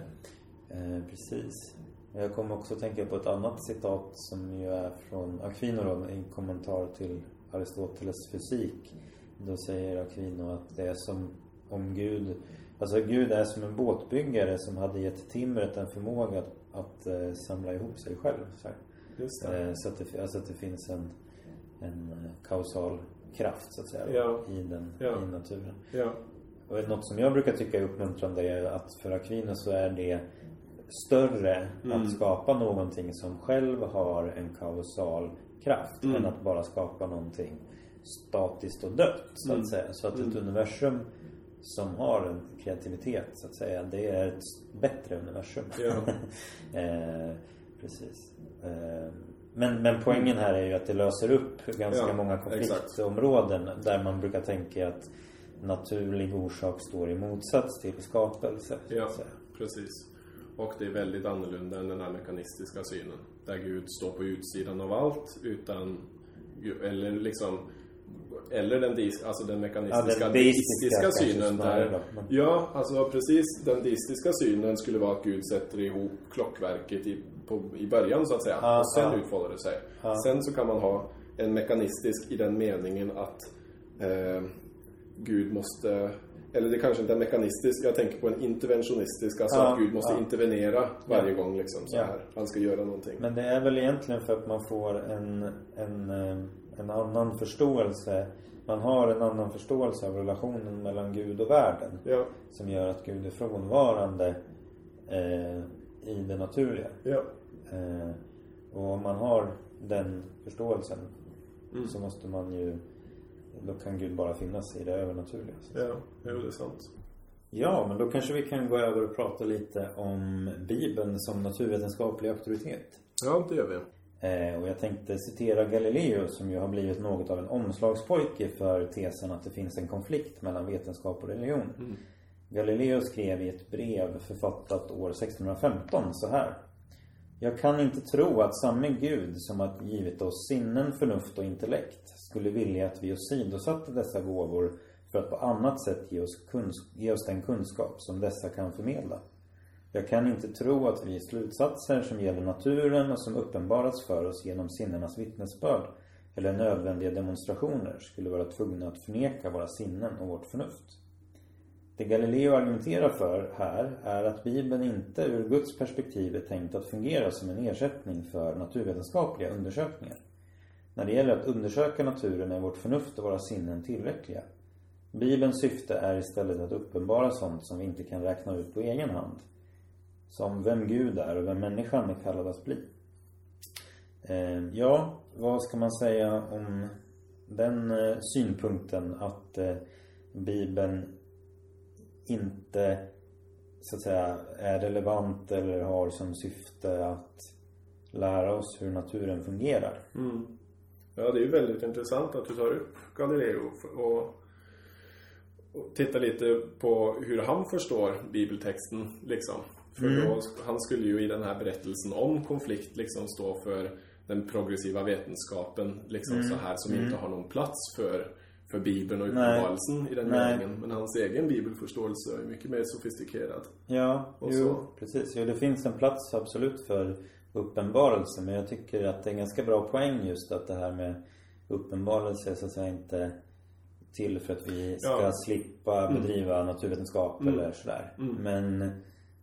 B: Eh, precis. Jag kommer också att tänka på ett annat citat som ju är från Aquino då, i kommentar till Aristoteles fysik. Då säger Aquino att det är som om Gud Alltså Gud är som en båtbyggare som hade gett timret en förmåga att att eh, samla ihop sig själv. Så. Eh, så att det, alltså att det finns en, en eh, kausal kraft så att säga
A: ja.
B: i, den, ja. i naturen.
A: Ja.
B: Och något som jag brukar tycka är uppmuntrande är att för Aquinas så är det större mm. att skapa någonting som själv har en kausal kraft mm. än att bara skapa någonting statiskt och dött så att mm. säga. Så att ett mm. universum som har en kreativitet så att säga. Det är ett bättre universum.
A: Ja.
B: eh, precis. Eh, men, men poängen här är ju att det löser upp ganska ja, många konfliktområden exakt. där man brukar tänka att naturlig orsak står i motsats till skapelse.
A: Ja, precis. Och det är väldigt annorlunda än den här mekanistiska synen. Där Gud står på utsidan av allt utan eller liksom eller den, alltså den mekanistiska ja, den deistiska synen där, Ja, alltså precis den deistiska synen skulle vara att Gud sätter ihop klockverket i, på, i början så att säga ah, och sen ah. utfollar det sig. Ah. Sen så kan man ha en mekanistisk i den meningen att eh, Gud måste eller det kanske inte är mekanistisk, jag tänker på en interventionistisk, alltså ja, att Gud måste ja. intervenera varje ja. gång liksom så här. Han ska göra någonting.
B: Men det är väl egentligen för att man får en, en eh, en annan förståelse. Man har en annan förståelse av relationen mellan Gud och världen.
A: Ja.
B: Som gör att Gud är frånvarande eh, i det naturliga.
A: Ja.
B: Eh, och om man har den förståelsen
A: Mm.
B: så måste man ju då kan Gud bara finnas i det övernaturliga. så.
A: Ja, jo, det är sant.
B: Ja, men då kanske vi kan gå över och prata lite om Bibeln som naturvetenskaplig auktoritet.
A: Ja, det gör vi.
B: Eh, och jag tänkte citera Galileo som ju har blivit något av en omslagspojke för tesen att det finns en konflikt mellan vetenskap och religion.
A: Mm.
B: Galileo skrev i ett brev författat år 1615 så här. Jag kan inte tro att samme Gud som har givit oss sinnen, förnuft och intellekt skulle vilja att vi åsidosatte dessa gåvor för att på annat sätt ge oss, ge oss den kunskap som dessa kan förmedla. Jag kan inte tro att vi slutsatser som gäller naturen och som uppenbarats för oss genom sinnenas vittnesbörd eller nödvändiga demonstrationer skulle vara tvungna att förneka våra sinnen och vårt förnuft. Det Galileo argumenterar för här är att Bibeln inte ur Guds perspektiv är tänkt att fungera som en ersättning för naturvetenskapliga undersökningar. När det gäller att undersöka naturen är vårt förnuft och våra sinnen tillräckliga. Bibelns syfte är istället att uppenbara sånt som vi inte kan räkna ut på egen hand. Som vem Gud är och vem människan är kallad att bli. Eh, ja, vad ska man säga om den eh, synpunkten att eh, Bibeln inte så att säga är relevant eller har som syfte att lära oss hur naturen fungerar.
A: Mm. Ja, det är ju väldigt intressant att du tar upp Galileo och, och tittar lite på hur han förstår bibeltexten liksom. För
B: Mm.
A: då, han skulle ju i den här berättelsen om konflikt liksom stå för den progressiva vetenskapen liksom
B: Mm.
A: så här som inte har någon plats för, för Bibeln och uppenbarelsen i den
B: Nej.
A: meningen. Men hans egen bibelförståelse är mycket mer sofistikerad.
B: Ja,
A: Och
B: jo,
A: så.
B: precis. Jo, det finns en plats absolut för uppenbarelse. Men jag tycker att det är en ganska bra poäng just att det här med uppenbarelse så att säga inte till för att vi ska
A: Ja.
B: slippa bedriva naturvetenskap
A: Mm.
B: eller sådär.
A: Mm.
B: Men,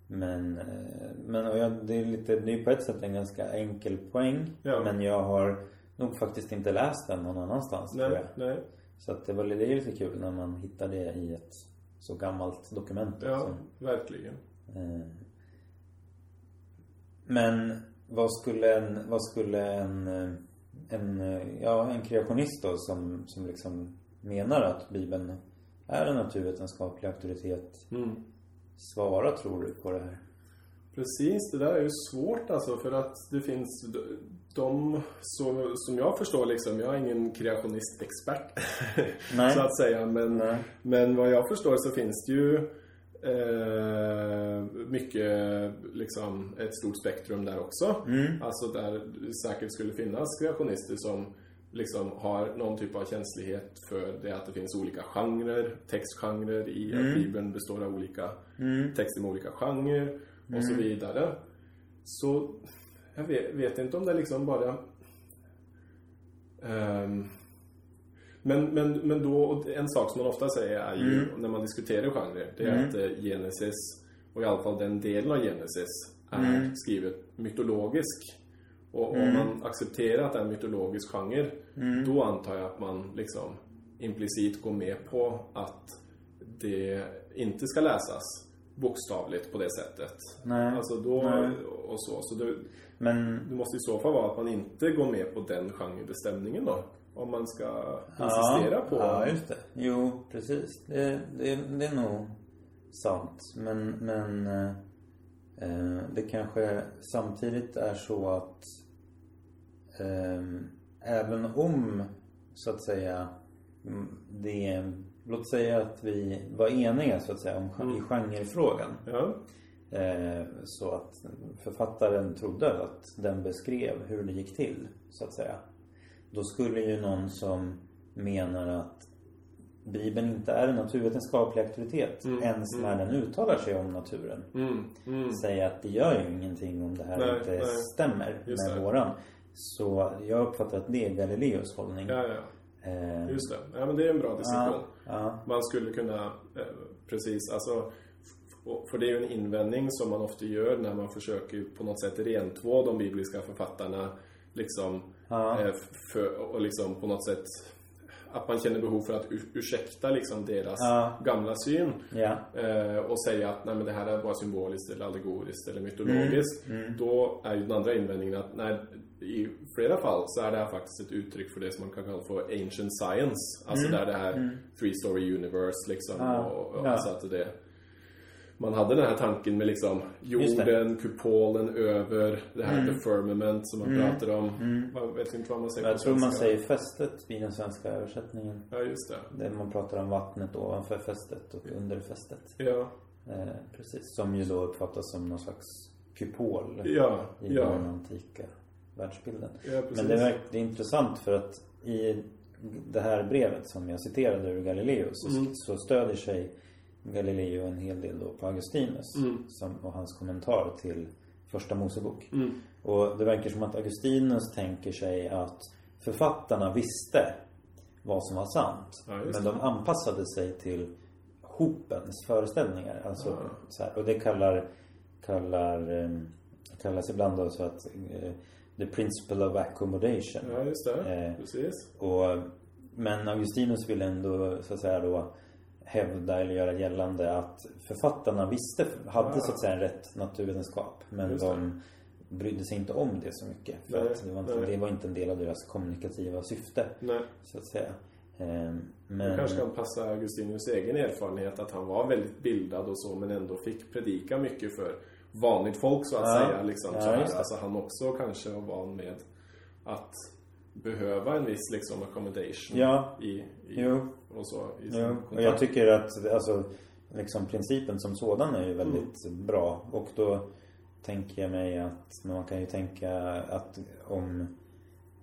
B: men, eh, men och jag, det är lite, det är på ett sätt en ganska enkel poäng.
A: Ja.
B: Men jag har nog faktiskt inte läst den någon annanstans tror
A: Nej,
B: jag.
A: nej.
B: Så att det var det är lite kul när man hittar det i ett så gammalt dokument.
A: Ja,
B: liksom.
A: verkligen.
B: Eh, Men vad skulle en, vad skulle en, eh, en, ja, en kreationist då som, som liksom menar att Bibeln är en naturvetenskaplig auktoritet
A: Mm.
B: Svara tror du på det här?
A: Precis, det där är ju svårt alltså för att det finns de, så, som jag förstår liksom, jag är ingen kreationistexpert så att säga men,
B: Nej.
A: men vad jag förstår så finns det ju eh, mycket, liksom ett stort spektrum där också.
B: Mm.
A: Alltså där det säkert skulle finnas kreationister som liksom har någon typ av känslighet för det att det finns olika genrer, textgenrer i
B: Mm.
A: att Bibeln består av olika texter med olika genrer och så vidare. Så jag vet, vet inte om det liksom bara... Ehm, men, men, men då, en sak som man ofta säger är ju när man diskuterar genrer, det är att eh, Genesis, och i alla fall den delen av Genesis, är skrivet mytologisk. Och om man accepterar att det är en mytologisk genre, då antar jag att man liksom implicit går med på att det inte ska läsas bokstavligt på det sättet.
B: Nej.
A: Alltså då,
B: Nej.
A: och så. Så det,
B: Men
A: det måste i så fall vara att man inte går med på den genrebestämningen då. Om man ska insistera på...
B: Ja, just det. Jo, precis. Det, det, det är nog sant. Men, men eh, eh, det kanske samtidigt är så att även om, så att säga, mm, det Låt säga att vi var eniga så att säga om, i genrefrågan.
A: Ja.
B: Eh, så att författaren trodde att den beskrev hur det gick till, så att säga. Då skulle ju någon som menar att Bibeln inte är en naturvetenskaplig auktoritet ens när den uttalar sig om naturen.
A: Mm, mm.
B: Säga att det gör ju ingenting om det här
A: Nej,
B: inte
A: nej.
B: stämmer
A: Just
B: med
A: det.
B: våran. Så jag uppfattar att det är Galileos hållning.
A: Ja, ja.
B: Eh,
A: Just det. Ja, men det är en bra distinktion.
B: ja.
A: Man skulle kunna, eh, precis, alltså för det är ju en invändning som man ofta gör när man försöker på något sätt rentvå de bibliska författarna liksom. Eh, för, och liksom på något sätt att man känner behov för att ur, ursäkta liksom deras
B: Ja.
A: gamla syn.
B: Ja.
A: Eh, och säga att nej, men det här är bara symboliskt eller allegoriskt eller mytologiskt.
B: Mm.
A: Då är ju den andra invändningen att nej, i flera fall så är det här faktiskt ett uttryck för det som man kan kalla för ancient science. Alltså där det här three story universe liksom.
B: Mm. Ja.
A: Och, och
B: Ja.
A: alltså att det man hade den här tanken med liksom.
B: Mm.
A: jorden, kupolen över, det här the firmament som man pratar om. Jag vet inte vad man säger
B: Jag tror man
A: svenska.
B: säger fästet i den svenska översättningen.
A: Ja, just det.
B: Där man pratar om vattnet ovanför fästet och under fästet.
A: Ja,
B: Eh, precis. Som ju då uppfattas som någon slags kupol
A: ja,
B: i
A: ja.
B: den antika världsbilden.
A: Ja.
B: Men det är, det är intressant för att i det här brevet som jag citerade ur Galileo så,
A: Mm.
B: så stödjer sig Galileo en hel del då på Augustinus
A: Mm.
B: som, och hans kommentar till Första Mosebok.
A: Mm.
B: Och det verkar som att Augustinus tänker sig att författarna visste vad som var sant.
A: Ja,
B: men de anpassade sig till hopens föreställningar. Alltså,
A: Ja.
B: så här, och det kallar, kallar, eh, kallas ibland då så att eh, the principle of accommodation.
A: Ja, just det.
B: Eh,
A: Precis.
B: Och, men Augustinus vill ändå så att säga då hävda eller göra gällande att författarna visste, hade
A: Ja.
B: så att säga en rätt naturvetenskap. Men de brydde sig inte om det så mycket. För
A: Nej,
B: det var, inte,
A: nej.
B: det var inte en del av deras kommunikativa syfte.
A: Nej.
B: Så att säga. Ehm,
A: Det
B: Men...
A: kanske kan passa Augustinus egen erfarenhet att han var väldigt bildad och så men ändå fick predika mycket för vanligt folk så att
B: Ja.
A: säga. Liksom,
B: Ja,
A: så. Alltså han också kanske var van med att behöva en viss liksom accommodation
B: Ja.
A: i, i
B: Jo.
A: och så i
B: Jo, och jag tycker att alltså, liksom principen som sådan är ju väldigt bra. Och då tänker jag mig att man kan ju tänka att om,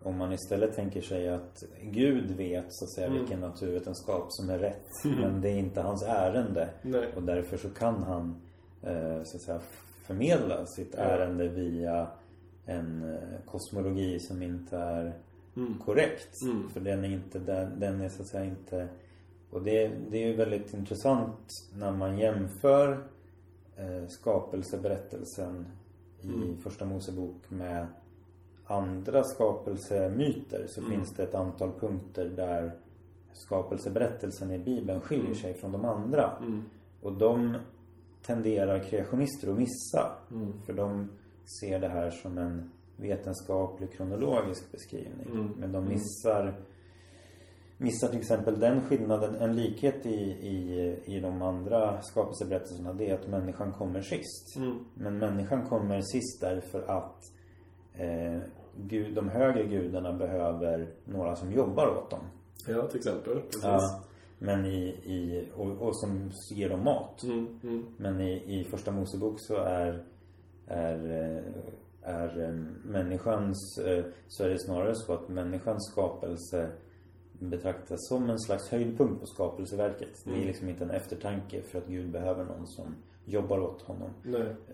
B: om man istället tänker sig att Gud vet så att säga vilken naturvetenskap som är rätt. Men det är inte hans ärende.
A: Nej.
B: Och därför så kan han eh, så att säga förmedla sitt ärende via en eh, kosmologi som inte är
A: Mm.
B: korrekt.
A: Mm.
B: För den är inte, den, den är så att säga inte och det, det är ju väldigt intressant när man jämför eh, skapelseberättelsen i
A: Mm.
B: Första Mosebok med andra skapelsemyter så finns det ett antal punkter där skapelseberättelsen i Bibeln skiljer sig från de andra.
A: Mm.
B: Och de tenderar kreationister att missa.
A: Mm.
B: För de ser det här som en vetenskaplig kronologisk beskrivning.
A: Mm.
B: Men de missar Missar till exempel den skillnaden, en likhet i, i, i de andra skapelseberättelserna det är att människan kommer sist.
A: Mm.
B: Men människan kommer sist därför att eh, gud, de högre gudarna behöver några som jobbar åt dem.
A: Ja, till exempel. Precis.
B: Ja, men i, i, och, och som ger dem mat.
A: Mm. Mm.
B: Men i, i första Mosebok så är, är, är eh, människans, eh, så är det snarare så att människans skapelse betraktas som en slags höjdpunkt på skapelseverket. Det är
A: Mm.
B: liksom inte en eftertanke för att Gud behöver någon som jobbar åt honom.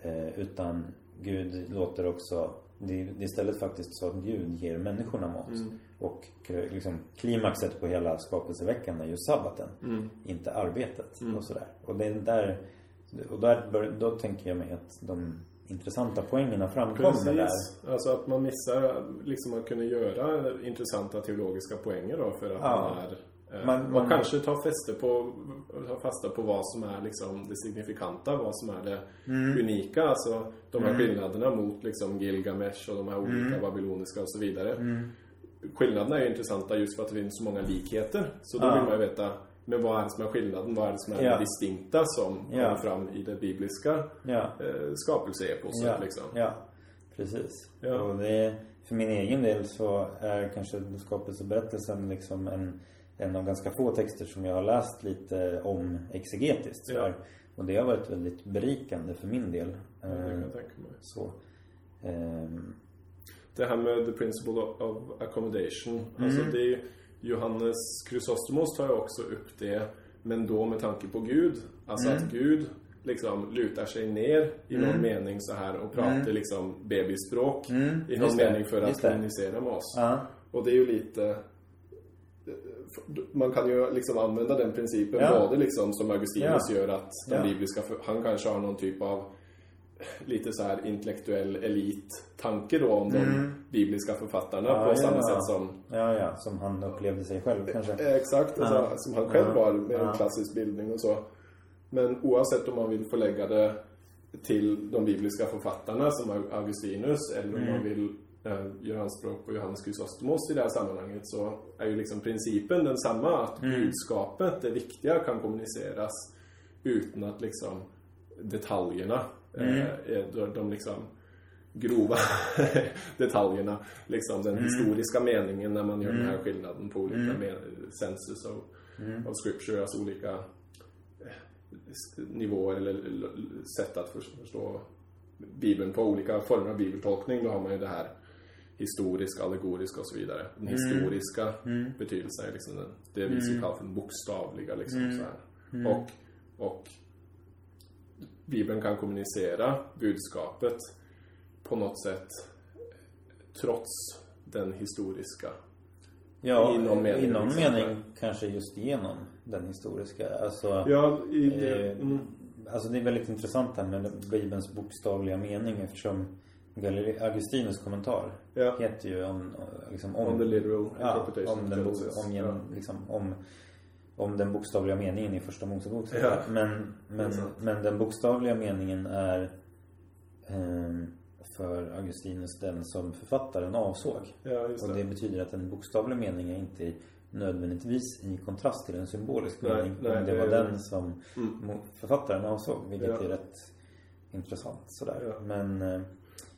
B: Eh, utan Gud låter också, det är, det är istället faktiskt så att Gud ger människorna mat.
A: Mm.
B: Och liksom, klimaxet på hela skapelseveckan är ju sabbaten
A: Mm.
B: inte arbetet
A: Mm.
B: och sådär. Och det är där, och där bör, då tänker jag mig att de intressanta poängerna framkommer där.
A: Precis. Alltså att man missar liksom att kunna göra intressanta teologiska poänger då för att
B: Ja.
A: man är eh,
B: Man-
A: och
B: man-
A: kanske tar fäste på tar fasta på vad som är liksom det signifikanta, vad som är det
B: Mm.
A: unika. Alltså de här skillnaderna mot liksom Gilgamesh och de här olika
B: Mm.
A: babyloniska och så vidare. Skillnaderna är ju intressanta just för att det finns så många likheter. Så då
B: Ja.
A: vill man ju veta men vad är det som är skillnaden? Vad är det som är
B: Ja.
A: det distinkta som
B: Ja.
A: kommer fram i det bibliska
B: Ja,
A: eh, skapelseeposet
B: ja,
A: liksom?
B: ja precis.
A: Ja.
B: Och det, för min egen del så är kanske skapelseberättelsen liksom en, en av ganska få texter som jag har läst lite om exegetiskt.
A: Ja.
B: Och det har varit väldigt berikande för min del.
A: Det kan jag tänka mig.
B: Så. Ehm,
A: Det här med the principle of accommodation.
B: Mm.
A: Alltså det är, Johannes Chrysostomos tar ju också upp det. Men då med tanke på Gud. Alltså
B: Mm.
A: att Gud liksom lutar sig ner i någon mening så här och pratar liksom bebisspråk.
B: Mm,
A: I någon mening för att kommunicera med oss.
B: ja.
A: Och det är ju lite man kan ju liksom använda den principen
B: Ja.
A: både liksom som Augustinus
B: Ja.
A: gör att den
B: Ja.
A: bibliska, han kanske har någon typ av lite så här intellektuell elit-tanke då om de bibliska författarna
B: Ja,
A: på samma sätt som
B: Ja, ja. Som han upplevde sig själv kanske.
A: Eh, Exakt, alltså, som han själv var med en klassisk bildning och så. Men oavsett om man vill förlägga det till de bibliska författarna som Augustinus eller om
B: Mm.
A: man vill eh, göra anspråk på Johannes Chrysostomos i det här sammanhanget så är ju liksom principen densamma att
B: Mm.
A: budskapet, det viktiga, kan kommuniceras utan att liksom detaljerna,
B: Mm.
A: eh, är de, de liksom grova detaljerna, liksom den historiska meningen när man gör den här skillnaden på olika mm. senses of, of scripture, alltså olika eh, nivåer eller sätt att förs- förstå Bibeln på olika former av bibeltolkning. Då har man ju det här historiska, allegoriska och så vidare. Den historiska betydelsen är liksom den, det vi skulle kalla för den bokstavliga liksom så här. Och, och Bibeln kan kommunicera budskapet på något sätt trots den historiska.
B: Ja,
A: I någon mening,
B: i någon
A: liksom.
B: mening kanske just genom den historiska. Alltså,
A: Ja, i det,
B: eh,
A: mm,
B: alltså det är väldigt intressant här med Bibelns bokstavliga mening eftersom Augustinus kommentar
A: Ja.
B: heter ju om, liksom, om,
A: On the literal
B: ja, om, den, om, gen,
A: Ja.
B: liksom, om, om den bokstavliga meningen i första Mosebok.
A: Ja.
B: Men, men, men den bokstavliga meningen är ehm, för Augustinus den som författaren avsåg.
A: ja, just
B: Och
A: det.
B: det betyder att en bokstavlig mening är inte nödvändigtvis i kontrast till en symbolisk
A: Nej,
B: mening.
A: nej,
B: om det
A: det
B: var
A: är-
B: den som
A: Mm.
B: författaren avsåg. Vilket
A: Ja.
B: är rätt intressant sådär. Men eh,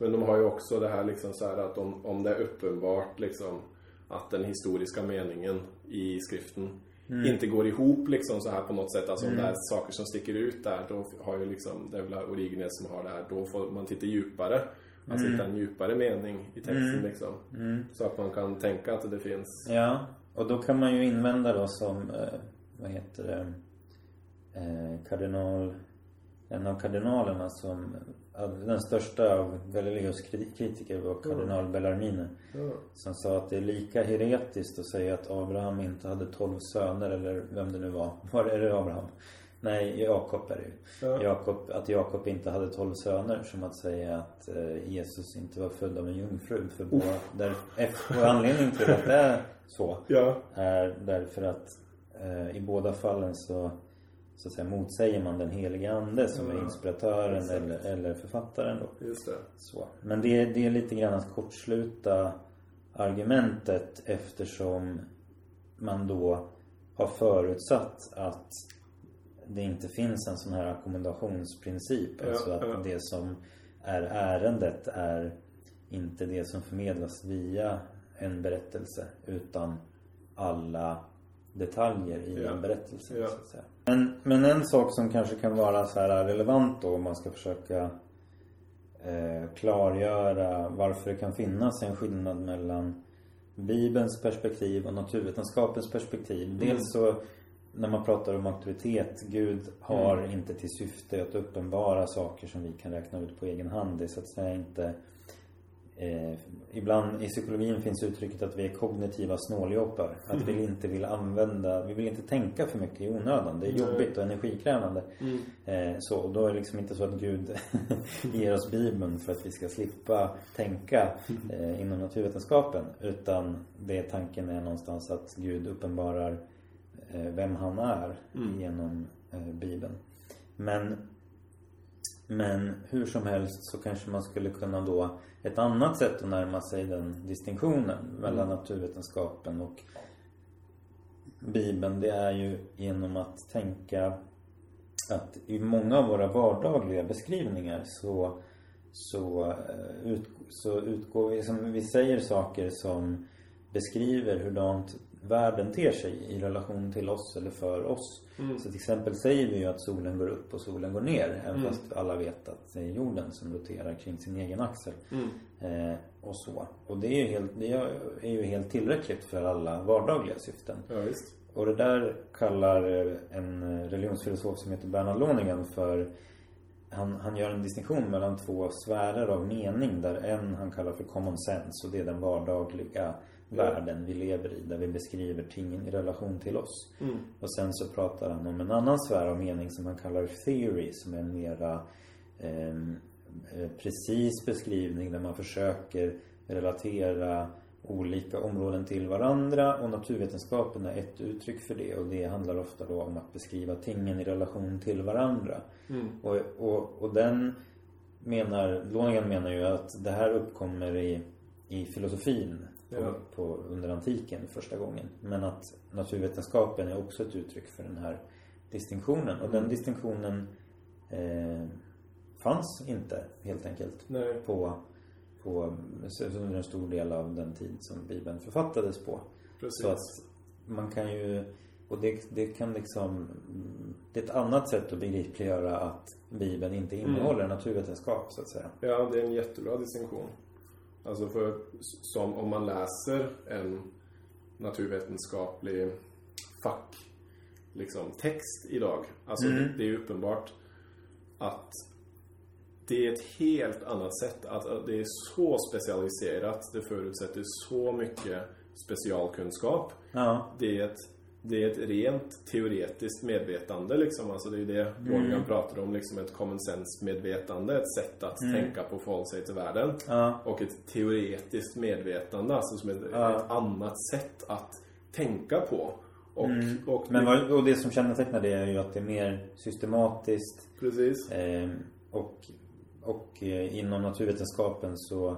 A: Men de har ju också det här liksom så här att om, om det är uppenbart liksom att den historiska meningen i skriften
B: Mm.
A: inte går ihop liksom så här på något sätt. Alltså om det är saker som sticker ut där, då har ju liksom, det är väl Origenes som har det här, då får man titta djupare. Alltså
B: Mm.
A: hitta en djupare mening i texten liksom. Så att man kan tänka att det finns,
B: ja, och då kan man ju invända då som, eh, vad heter det, eh, kardinal, en av kardinalerna som, den största av Galileos kri- kritiker var kardinal Bellarmine.
A: ja,
B: Som sa att det är lika heretiskt att säga att Abraham inte hade tolv söner eller vem det nu var. Var är det Abraham? Nej, Jakob är det ju.
A: Ja.
B: Jakob, att Jakob inte hade tolv söner som att säga att eh, Jesus inte var född av en jungfru. För båda, där, och anledningen till att det är så
A: ja,
B: är därför att eh, i båda fallen så, så att säga, motsäger man den helige ande som är
A: Ja,
B: inspiratören
A: exakt.
B: eller, eller författaren då.
A: just det.
B: Så. Men det, det är lite grann att kortsluta argumentet eftersom man då har förutsatt att det inte finns en sån här ackommodationsprincip.
A: Ja,
B: alltså att
A: ja.
B: det som är ärendet är inte det som förmedlas via en berättelse utan alla detaljer i
A: Ja,
B: en berättelse. Så att säga. Men, men en sak som kanske kan vara så här relevant då om man ska försöka eh, klargöra varför det kan finnas en skillnad mellan Bibelns perspektiv och naturvetenskapens perspektiv. Dels så när man pratar om auktoritet, Gud har inte till syfte att uppenbara saker som vi kan räkna ut på egen hand. Det är så att säga inte Eh, ibland i psykologin finns uttrycket att vi är kognitiva snåljåpar. Att vi inte vill använda, vi vill inte tänka för mycket i onödan. Det är
A: Nej.
B: jobbigt och energikrävande. Eh, så, och då är det liksom inte så att Gud ger oss Bibeln för att vi ska slippa tänka eh, inom naturvetenskapen. Utan det tanken är någonstans att Gud uppenbarar eh, vem han är genom eh, Bibeln. Men men hur som helst så kanske man skulle kunna då ett annat sätt att närma sig den distinktionen mellan naturvetenskapen och Bibeln det är ju genom att tänka att i många av våra vardagliga beskrivningar så så, eh, ut, så utgår vi, som vi säger saker som beskriver hurdant världen ter sig i relation till oss eller för oss. Så till exempel säger vi ju att solen går upp och solen går ner. Även fast alla vet att det är jorden som roterar kring sin egen axel. Eh, och så. Och det är ju helt, det är ju helt tillräckligt för alla vardagliga syften.
A: Ja, visst.
B: Och det där kallar eh, en religionsfilosof som heter Bernard Lonergan för han, han gör en distinktion mellan två sfärer av mening där en han kallar för common sense och det är den vardagliga världen vi lever i där vi beskriver tingen i relation till oss. Och sen så pratar han om en annan sfär av mening som han kallar theory som är en mera ehm, eh, precis beskrivning där man försöker relatera olika områden till varandra och naturvetenskapen är ett uttryck för det och det handlar ofta då om att beskriva tingen i relation till varandra.
A: Mm.
B: Och, och, och den menar, Lonergan menar ju att det här uppkommer i, i filosofin på,
A: Ja.
B: på, under antiken första gången. Men att naturvetenskapen är också ett uttryck för den här distinktionen. Och den distinktionen eh, fanns inte helt enkelt
A: Nej.
B: på, på under en stor del av den tid som Bibeln författades på.
A: Precis.
B: Så att man kan ju och det, det kan liksom Det är ett annat sätt att begripliggöra att Bibeln inte innehåller naturvetenskap så att säga.
A: Ja, det är en jättebra distinktion. Alltså för som om man läser en naturvetenskaplig fack liksom text idag. Alltså det är ju uppenbart att det är ett helt annat sätt. Att att det är så specialiserat. Det förutsätter så mycket specialkunskap.
B: Ja.
A: Det är ett, det är ett rent teoretiskt medvetande liksom. Alltså det är ju det Morgan pratar om, liksom ett common sense medvetande. Ett sätt att tänka på och förhålla sig till världen.
B: Ja.
A: Och ett teoretiskt medvetande, alltså som ett, ett annat sätt att tänka på. Och, och
B: Men vad, och det som kännetecknar det är ju att det är mer systematiskt
A: Precis.
B: eh, och, och eh, inom naturvetenskapen så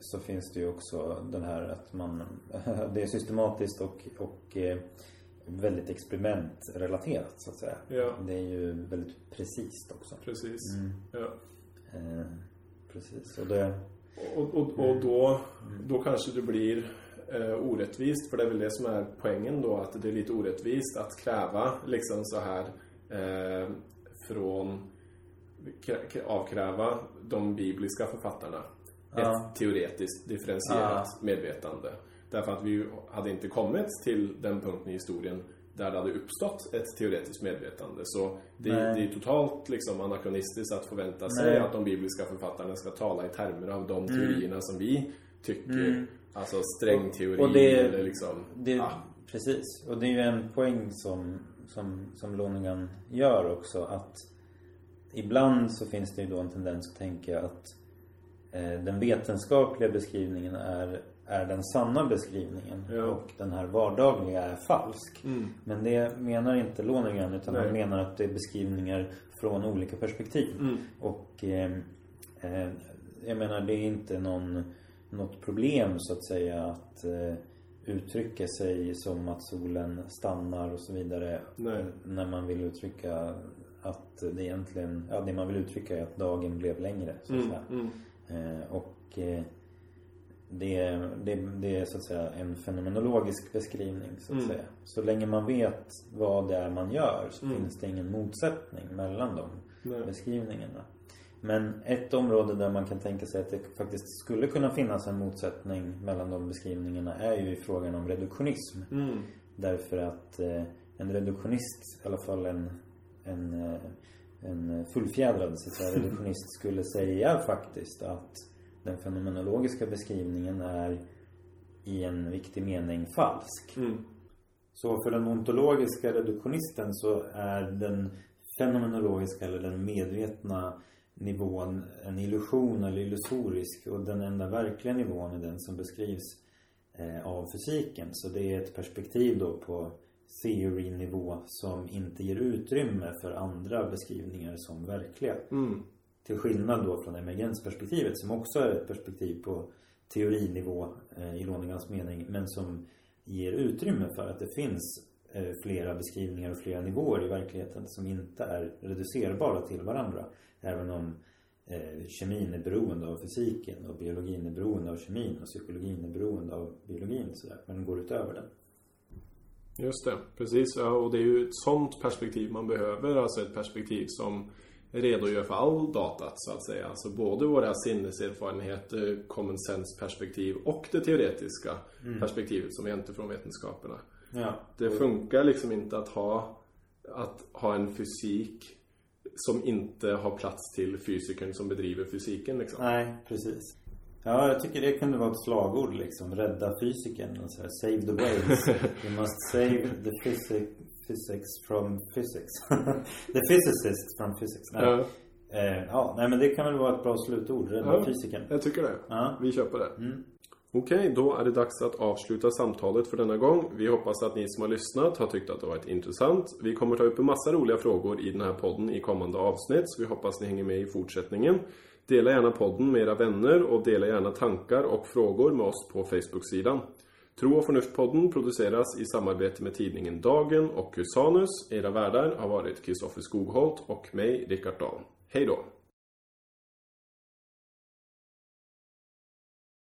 B: så finns det ju också den här att man det är systematiskt och, och eh, väldigt experimentrelaterat så att säga.
A: Ja.
B: Det är ju väldigt precis också.
A: Precis. Ja.
B: Eh, precis. Och det,
A: Och, och, och då, då kanske det blir eh, orättvist, för det är väl det som är poängen då, att det är lite orättvist att kräva liksom så här eh, från krä- krä- avkräva de bibliska författarna. Ett teoretiskt differentierat medvetande. Därför att vi hade inte kommit till den punkten i historien där det hade uppstått ett teoretiskt medvetande. Så det, det är totalt liksom anakronistiskt att förvänta sig
B: Nej.
A: att de bibliska författarna ska tala i termer av de teorierna som vi tycker. Alltså strängteori
B: Mm. Och det-
A: eller liksom...
B: det
A: ah,
B: Precis. Och det är ju en poäng som, som, som Lonergan gör också att ibland så finns det ju då en tendens att tänka att den vetenskapliga beskrivningen är, är den sanna beskrivningen
A: Ja.
B: och den här vardagliga är falsk.
A: Mm.
B: Men det menar inte Lonergan utan
A: Nej.
B: han menar att det är beskrivningar från olika perspektiv.
A: Mm.
B: Och eh, eh, jag menar det är inte någon, något problem så att säga att eh, uttrycka sig som att solen stannar och så vidare.
A: Nej.
B: När man vill uttrycka att det egentligen, ja det man vill uttrycka är att dagen blev längre så att
A: Mm.
B: säga. Eh, och eh, det, det, det är så att säga en fenomenologisk beskrivning så att
A: Mm.
B: säga. Så länge man vet vad det är man gör så
A: Mm.
B: finns det ingen motsättning mellan de
A: Nej.
B: beskrivningarna. Men ett område där man kan tänka sig att det faktiskt skulle kunna finnas en motsättning mellan de beskrivningarna är ju i frågan om reduktionism.
A: Mm.
B: Därför att eh, en reduktionist, i alla fall en, en, en fullfjädrad så att säga, reduktionist skulle säga faktiskt att den fenomenologiska beskrivningen är i en viktig mening falsk.
A: Mm.
B: Så för den ontologiska reduktionisten så är den fenomenologiska eller den medvetna nivån en illusion eller illusorisk och den enda verkliga nivån är den som beskrivs eh, av fysiken. Så det är ett perspektiv då på theory-nivå som inte ger utrymme för andra beskrivningar som verkliga.
A: Mm.
B: Till skillnad då från emergensperspektivet som också är ett perspektiv på teorinivå eh, i Lonegans mening men som ger utrymme för att det finns eh, flera beskrivningar och flera nivåer i verkligheten som inte är reducerbara till varandra. Även om eh, kemin är beroende av fysiken och biologin är beroende av kemin och psykologin är beroende av biologin och sådär. Men går utöver den.
A: Just det, precis. Ja, och det är ju ett sånt perspektiv man behöver. Alltså ett perspektiv som redogör för all data, så att säga. Alltså både våra sinneserfarenheter, common sense perspektiv och det teoretiska perspektivet som vi hämtar från vetenskaperna.
B: Ja.
A: Det funkar liksom inte att ha, att ha en fysik som inte har plats till fysikern som bedriver fysiken liksom.
B: Nej, precis. Ja, jag tycker det kunde vara ett slagord liksom. Rädda fysiken. Och så här, save the waves. You must save the physic, physics from physics. the physicist from physics. Nej.
A: Ja.
B: Eh, ja, nej men det kan väl vara ett bra slutord. Rädda
A: Ja.
B: fysiken.
A: Jag tycker det.
B: Ja.
A: Vi köper det.
B: Mm.
A: Okej, då är det dags att avsluta samtalet för denna gång. Vi hoppas att ni som har lyssnat har tyckt att det varit intressant. Vi kommer ta upp en massa roliga frågor i den här podden i kommande avsnitt, så vi hoppas ni hänger med i fortsättningen. Dela gärna podden med era vänner och dela gärna tankar och frågor med oss på Facebook-sidan. Tro och förnuft-podden produceras i samarbete med tidningen Dagen och Cusanus. Era värdar har varit Kristoffer Skogholt och mig, Rickard Dahl. Hej då!